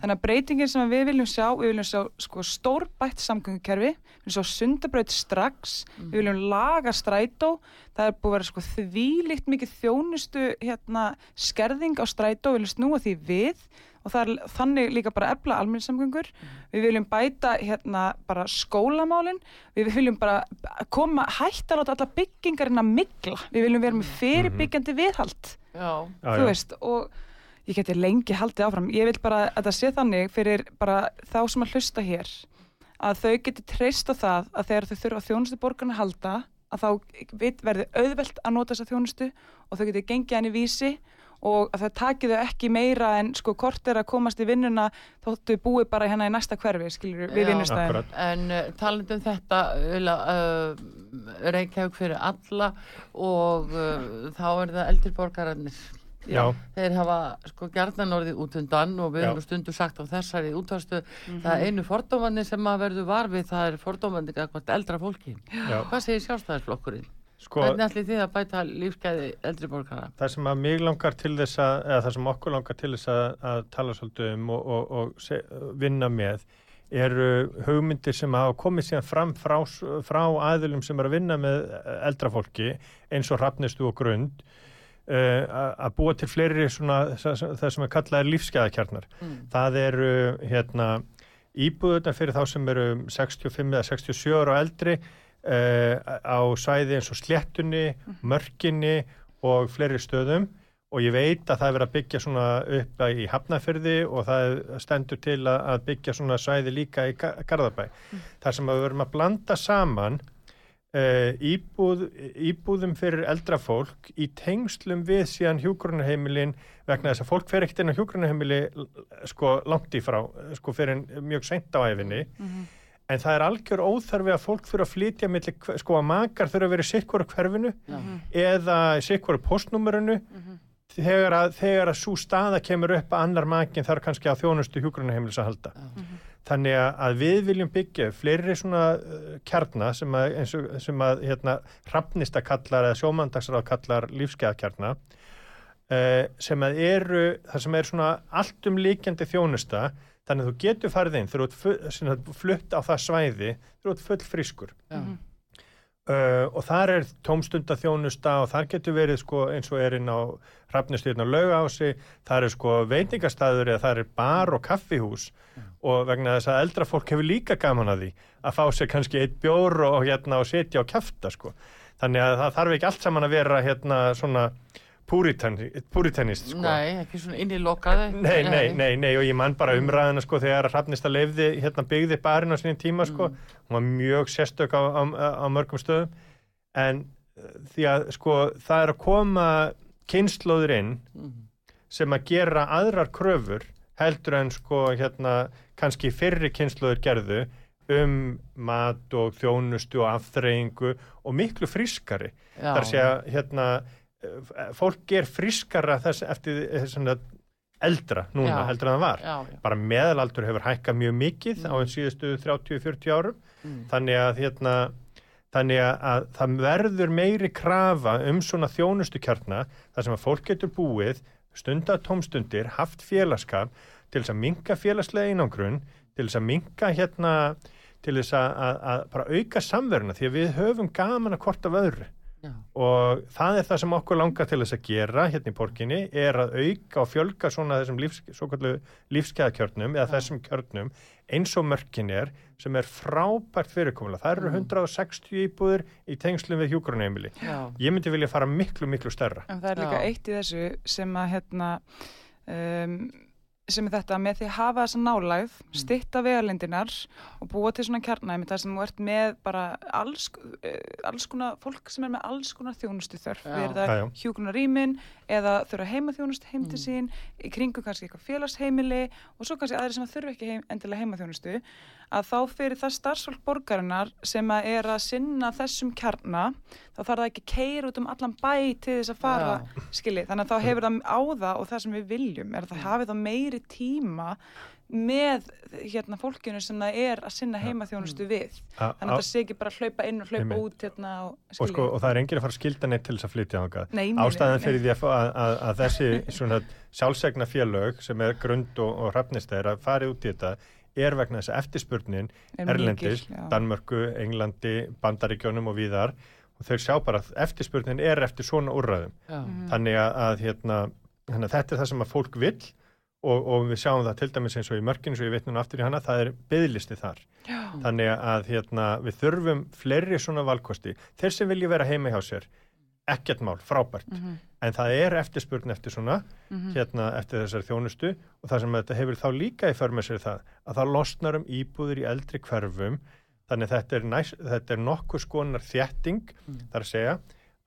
Þannig að breytingin sem við viljum sjá, við viljum sjá sko stórbætt samgöngukerfi, við viljum sjá sundabraut strax, við viljum laga strætó, það er búið að vera sko þvílíkt mikið þjónustu hérna skerðing á strætó, við viljum snúa því við og er þannig líka bara efla almenningssamgöngur, við viljum bæta hérna bara skólamálin, við viljum bara koma hætt að láta alla byggingarinn að migla, við viljum vera með fyrirbyggjandi viðhald Já, þú veist og ég geti lengi haldið áfram. Ég vil bara að það sé þannig fyrir bara þá sem að hlusta hér að þau geti treyst á það að þegar þau þurfa þjónustu borgarna að halda að þá vit- verði auðvelt að nota þessa þjónustu og þau geti gengið henni vísi og að það taki þau ekki meira en sko kort er að komast í vinnuna þóttu búi bara hérna í næsta hverfi skilur við vinnustæðin. En uh, talandi um þetta, uh, Reykjavík fyrir alla og uh, þá er það eldri borgararnir. Já. Þeir hafa sko gjarnan orðið út undan og við höfum nú stundum sagt á þessari útvastu það er einu fordómanni sem að verður varfið það er fordómanni eitthvað eldra fólki. Já. Hvað segir sjálfstæðisflokkurinn? Sko, Hvernig ætli þið að bæta lífsgæði eldri borgara? það sem að mig langar til þess að, eða það sem okkur langar til þess að, að tala svolítið um og, og, og se, vinna með eru hugmyndir sem hafa komið síðan fram frá, frá aðilum sem eru að vinna með eldra fólki eins og rafnistu og grund uh, að að búa til fleiri svona það sem er kallað lífsgæðakjarnar. Mm. Það eru hérna íbúðuna fyrir þá sem eru 65 eða 67 ára og eldri uh, á svæði eins og sléttunni, mörkinni og fleiri stöðum. Og ég veit að það er verið að byggja svona upp í Hafnafyrði og það stendur til að, byggja svona svæði líka í Ga- Garðabæ. Þar sem við verum að blanda saman uh, íbúð, íbúðum fyrir eldra fólk í tengslum við síðan hjúgrunarheimilin vegna þess að fólk fer ekkert inn á hjúgrunarheimili sko langt í frá, sko fyrir mjög seint á æfinni en það er algjör óþarfi að fólk þurfa að flytja milli, hver- sko að makar þurfa að vera í sikkvoru hverfinu Já. eða í sikkvoru postnúmerinu þegar að, þegar að svo staða kemur upp að annar makin þarf kannski að þjónustu hjúgrunarheimilis að halda. Þannig að, að við viljum byggja fleiri svona uh, kjarna sem að, eins og, sem að hérna, hrafnista kallar eða sjómandagsráð kallar lífskeiðakjarna uh, sem að eru það sem er svona allt um líkjandi þjónusta þannig að þú getur farið inn þegar þú ert flutt á það svæði þegar þú ert full frískur Já. Uh, og þar er tómstunda þjónusta og þar getur verið sko eins og er inn á hrafnistyrn og laugási þar er sko veitingastæður eða þar er bar og kaffihús. Og vegna þess að eldra fólk hefur líka gaman að því að fá sér kannski eitt bjór og, hérna og setja og kjafta sko. Þannig að það þarf ekki allt saman að vera hérna svona púritennist sko. Nei, ekki svona inn í lokaði. Nei, nei, nei, nei og ég man bara umræðina sko þegar Hrafnista leifði hérna byggði barinn á sinni tíma sko. Hún var mjög sérstök á, á, á mörgum stöðum. En uh, því að sko það er að koma kynnslóður inn Mhm. sem að gera aðrar kröfur heldur en sko hérna kannski fyrri kynnslóður gerðu um mat og þjónustu og afþreyingu og miklu frískari. Já. þar sé að hérna eh, fólk er frískara þess eftir þess eldra núna Já. heldur en það var Já, já. bara meðalaldur hefur hækkað mjög mikið á síðustu 30-40 árum Mm. þannig að hérna þannig að, að það verður meiri krafa um svona þjónustukjarna þar sem að fólk getur búið stunda tómstundir, haft félagskap til þess að minka félagslega einangrun til þess að minka hérna til þess að, að, að bara auka samveruna því að við höfum gaman að hvort af öðru Já. og það er það sem okkur langar til þess að gera hérna í borginni er að auka og fjölga svona þessum lífs, lífskeiðakjörnum eða Já. þessum kjörnum eins og mörkin er sem er frábært fyrirkomulega. Það eru Mm. 160 íbúður í tengslum við hjúgrunheimili. Já. Ég myndi vilja fara miklu, miklu stærra. En það er líka Já. eitt í þessu sem að hérna um, sem er þetta með því að hafa þessa nálægð, Mm. stitta vegalindinar og búa til svona kjarnæmi þar sem þú ert með bara alls, uh, alls konar fólk sem er með alls konar þjónustu þörf, við erum það hjúkunar rýmin eða þurfa heima þjónustu heim til Mm. sín, í kringum kannski eitthvað félagsheimili og svo kannski aðri sem að þurfa ekki heim, endilega heima þjónustu að þá fyrir það starfsfólk borgarinnar sem að er að sinna þessum kjarna þá þarf það ekki að keira út um allan bæ til þess að fara skilji, þannig að þá hefur það á það og það sem við viljum er að það hafi þá meiri tíma með hérna fólkinu sem það er að sinna heimaþjónustu við. A- þannig að það sé ekki bara hlaupa inn og hlaupa út hérna og, og, sko, og það er enginn að fara að skilda neitt til þess að flytja Ástæðan fyrir því að, að, að, þessi svona sjálfsegna félög sem er grund og, og hrafnistæðir að fara út í þetta er vegna þess að eftirspurnin Er Erlendis, mikil. Danmörku, Englandi, Bandaríkjónum og víðar og þau sjá bara að eftirspurnin er eftir svona úrræðum. Já. Mhm. Þannig að, að hérna, hérna, þetta er það sem að fólk vill og, og við sjáum það til dæmis eins og í mörkinu svo ég veit núna aftur í hana, það er byðlisti þar. Já. Þannig að hérna, við þurfum fleiri svona valkosti. Þeir sem vilja vera heima hjá sér, ekkert mál, frábært. Mhm. En það er eftirspurn eftir svona, Mhm. hérna eftir þessari þjónustu og það sem þetta hefur þá líka í för með sér það að það losnar um íbúður í eldri hverfum þannig þetta er, næs, þetta er nokkuð skonar þétting Mm. þar að segja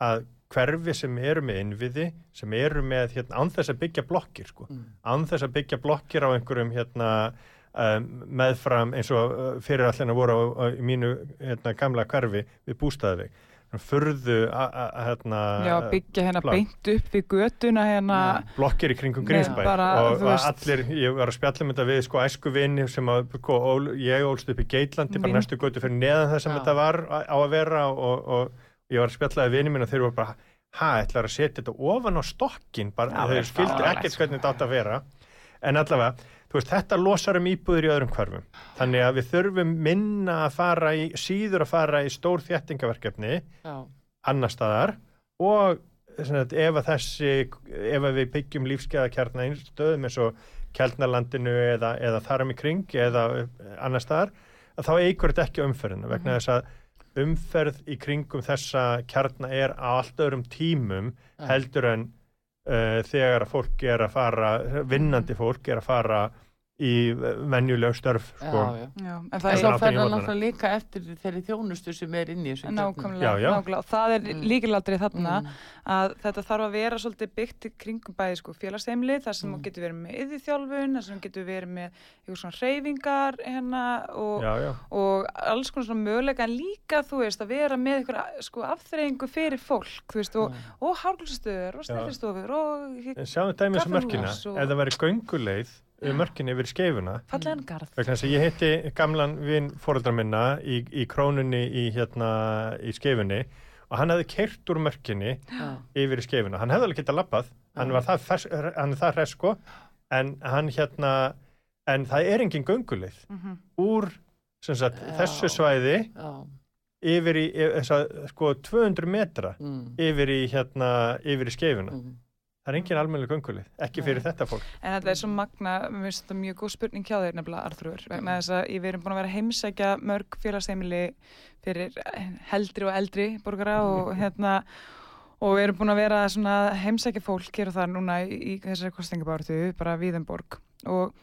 að hverfi sem eru með innviði sem eru með hérna, án þess að byggja blokkir sko, Mm. án þess að byggja blokkir á einhverjum hérna um, meðfram eins og fyrir allina voru á, á, í mínu hérna, gamla hverfi við bústaðveg a- hérna byggja hérna plan. beint upp við götuna hérna blokkir í kringum Grímsbæ og, veist- allir, ég var að spjalla um þetta við sko æsku vini sem að sko, ól, ég ólst upp í Geitlandi, bara næstu götu fyrir neðan það sem Já. þetta var á, að vera og, og ég var að spjalla við vini mín og þeir voru bara ha, ætlar að setja þetta ofan á stokkin bara, Já, þeir skildi ekkert sko. hvernig þetta átt að vera en allavega, veist, þetta losar um íbúður í öðrum hverfum, þannig að við þurfum minna að fara í, síður að fara í stór þéttingaverkefni Já. annar staðar og sagt, ef að þessi ef að við byggjum lífskeiðakjarna einn stöðum eins og Kjeldnalandinu eða, eða þarum í kring eða eh, annar staðar, að þá eigur þetta ekki umferðina vegna þess að umferð í kringum þessa kjarna er á allt öðrum tímum heldur en uh, þegar að fólk er að fara vinnandi fólk er að fara í venjuleg störf Já, sko. já. Já, en En það svo er í það morgunna. náttúrulega líka eftir þeirri þjónustu sem er inni í þessu nákvæmlega, Já, já. nákvæmlega og það er Mm. líkiladrið þarna Mm. að þetta þarf að vera svolítið byggt í kringum bæði sko félagsheimli þar sem Mm. þú getur verið með yðurþjálfun, þar sem þú getur verið með eitthvað svona reyfingar hérna og, já, já, og alls konar svona möguleika en líka þú veist að vera með eitthvað sko afþreyingu fyrir fólk veist og, og hárglustöður og stættistöður og en sjáum um mörkina Kaffihús og- ef það væri gönguleið mörkinni yfir skeifuna fallegan garð vegna þess að ég hitti gamlan vinn fóreldra minna í, í krónunni í, hérna, í skeifunni og hann hefði keirt úr mörkinni Já. yfir í skeifuna, hann hefði alveg getað labbað hann, var það, fers, hann það hress sko en hann hérna en það er engin gönguleið Mhm. úr sem sagt, þessu svæði Já. yfir í e- þessa, sko 200 metra Mm. yfir í hérna yfir í skeifuna Mm. Það er engin almennileg gönguleið, ekki fyrir Nei. þetta fólk En þetta er svo magna, mér finnst þetta mjög góð spurning hjá þér nefnilega Arþrúður, vegna þess að ég verðum búin að vera heimsækja mörg félagsheimili fyrir heldri og eldri borgara og hérna og við erum búin að vera svona heimsækja fólk hér og það núna í, í þessari kostingabáratu, bara Víðenborg og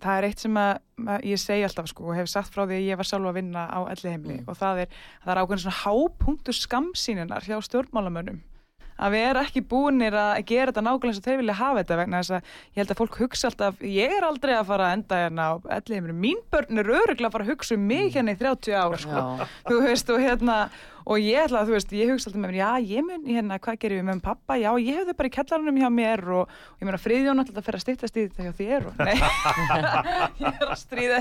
það er eitt sem að, að ég segi alltaf sko og hef sagt frá því að ég var sjálf að vinna á elli heimili Mm. og það er, það er ákveðin svona hápunktur skamsýninar hjá stjórnmálamönnum að við erum ekki búinir að gera þetta nákvæmlega eins og þeir vilja hafa þetta vegna þess að ég held að fólk hugsa alltaf ég er aldrei að fara að enda hérna á elli heimili mín börn er öruglega að fara að hugsa um mig hérna í 30 ár sko. Þú veist og hérna og ég ætla að þú veist, ég hugsa alltaf með mér já ég mun hérna, hvað gerum við með pappa já ég hef þau bara í kellarunum hjá mér og, og ég meina friðjón alltaf að fyrir að stýttast í þetta hjá þér og nei, ég er að stríða.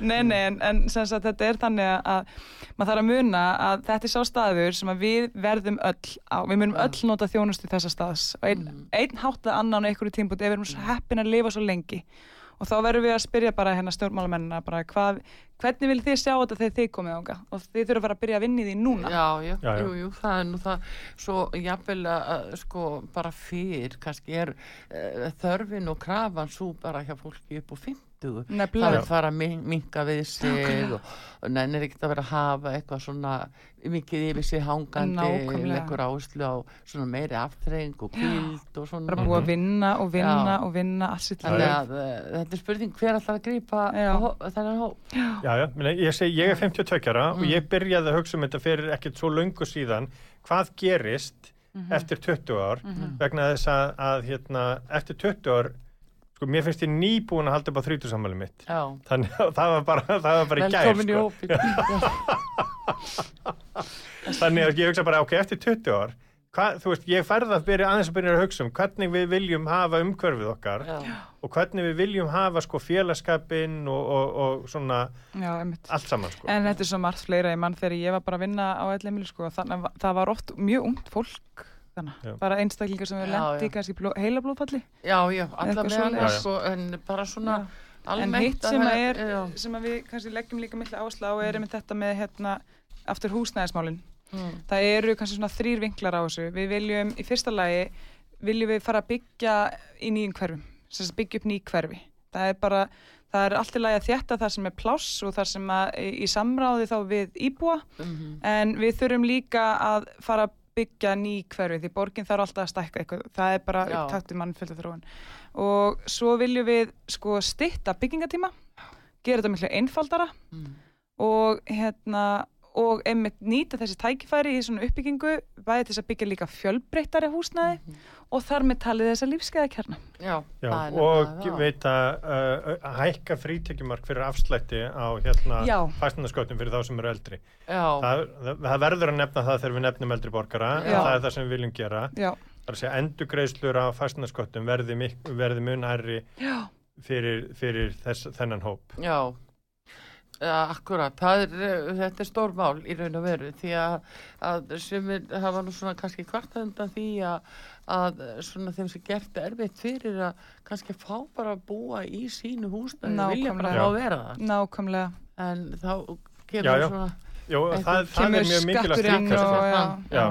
Nei nei en, en sem sagt þetta er þannig að, að maður þarf að muna að þetta er sá staður sem að við verðum öll á, við munum öll nota þjónustu þessa staðs. Og einn Mm. ein hátt að annan á einhverju tímpúti ef við erum svo heppin að lifa svo lengi og þá verðum við að spyrja bara hérna stjórnmálamennina bara hvað, hvernig vil þið sjá þetta þegar þið komið ánga og þið þurfum að fara að byrja að vinna í því núna. Já, já, Já, já. jú, jú, það er nú það. Svo jafnvel að sko bara fyrr kannski er uh, þörfin og krafan svo bara hjá fólki upp á 50 það vil fara að min- minka við sig og, og nennir ekkert að vera að hafa eitthvað svona mikið yfir sig hangandi leggur áherslu á svona meiri aftreng og kvíld og svona. Bara búið að vinna og vinna Já. og vinna Þannig að uh, þetta er spurning hver alltaf að hó- þennan hóp? Já, já, ég segi, ég er 52 ára og Mm. ég byrjaði að hugsa um þetta fyrir ekkert svo löngu síðan. Hvað gerist Mhm. eftir 20 ár vegna þess að, að hérna, eftir 20 ár sko, mér finnst ég nýbúin að halda upp á 30 sammæli mitt Já, þannig að það var bara, það var bara í gær velkomin í sko. hópin þannig að ég hugsa bara, ok, eftir 20 ár hvað, þú veist, ég færði að byrja aðeins að byrja að hugsa um hvernig við viljum hafa umhverfið okkar Já, og hvernig við viljum hafa sko félagskapin og, og, og svona Já, einmitt. allt saman sko. En þetta er svo margt fleira í mann þegar ég var bara að vinna á Ellemili sko, þannig að það var oft mjög ungt fólk þannig, Já. bara einstaklingar sem við Já, lendi kannski bló, heila blóðfalli já, já alla Eitthvað með svoleiðis. alveg sko, en bara svona en almennt hitt sem það að er sem að við kannski leggjum líka mikla áherslu á er einmitt þetta með hérna aftur húsnæðismálin. Mm, það eru kannski svona þrýr vinklar á þessu. Við viljum í fyrsta lagi viljum við fara að byggja í nýjum hverfum sem byggja upp ný hverfi. Það er bara, það er allt í lagi að þétta það sem er pláss og það sem að í, samráði þá við íbúa. Mhm, en við þurfum líka að fara að byggja ný hverfi því borgin þarf alltaf að stækka eitthvað. Það er bara Já. upptakt í mannfjölda þróun. Og svo viljum við sko stytta byggingatíma gera þetta miklu einfaldara mm, og hérna og einmitt nýta þessi tækifæri í svona uppbyggingu bæði til þess að byggja líka fjölbreyttari húsnæði mhm. og þar með talið þessa lífskeiðakjarna já, Já, það og það. veit að uh, hækka frítekjumark fyrir afslætti á hérna Já. fæstunarskottum fyrir þá sem eru eldri. já, Það, það, það verður að nefna það þegar við nefnum eldri borgara, Já. það er það sem við viljum gera. Já, Það er að segja endugreislur á fæstunarskottum verði, mik- verði mun hærri já, fyrir, fyrir þess, þennan hóp. já akkurat, það er, eh, þetta er stór mál í raun og veru því að, að sumir hafa nú svona kannski kvartað undan því að, að svona þeim sem gert erfitt fyrir að kannski fá bara að búa í sínu húsnæði, vilja bara að vera það nákvæmlega en þá Já, kemur já. svona Jó, Einhver það, það er mjög mikilvægt líka. sko. já, Já.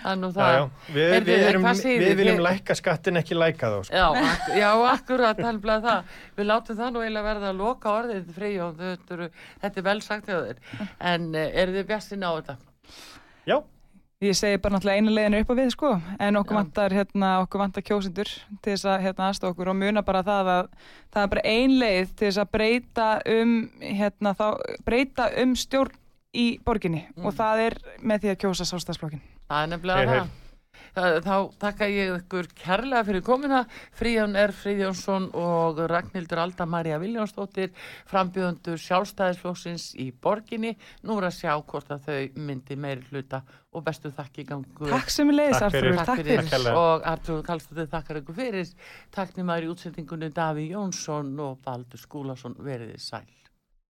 Mm. það er Já, það já. Við, Heyrðu, við, erum, við viljum lækka skattin ekki læka þá. Sko. Já, ak já, akkurat, það. Við látum það nú eiginlega verða að loka orðið Freyjón, þetta, eru- þetta er vel sagt hjá þér. En uh, eru þið bjassin á þetta? Já, Ég segi bara náttúrulega einu leiðinu upp á við sko en okkur vantar, hérna, okkur vantar kjósendur til þess að hérna, aðstofa okkur og muna bara það að það er bara ein leið til þess að breyta um hérna, þá, breyta um stjórn í borginni Mm. og það er með því að kjósa sástafsflokkin. Það er nefnilega það. Þá takka ég ykkur kærlega fyrir komina. Fríjón R. Fríjónsson og Ragnhildur Alda Marja Viljónsdóttir, frambjöðundur sjálfstæðisflóksins í borginni. Nú er að sjá hvort að þau myndi meiri hluta og bestu þakki gangu. Takk sem leiðis, hérlega. og Artur Kallstóttir þakkar ykkur fyrir takk nýmaður í útsendingunni Daví Jónsson og Baldur Skúlason veriði sæl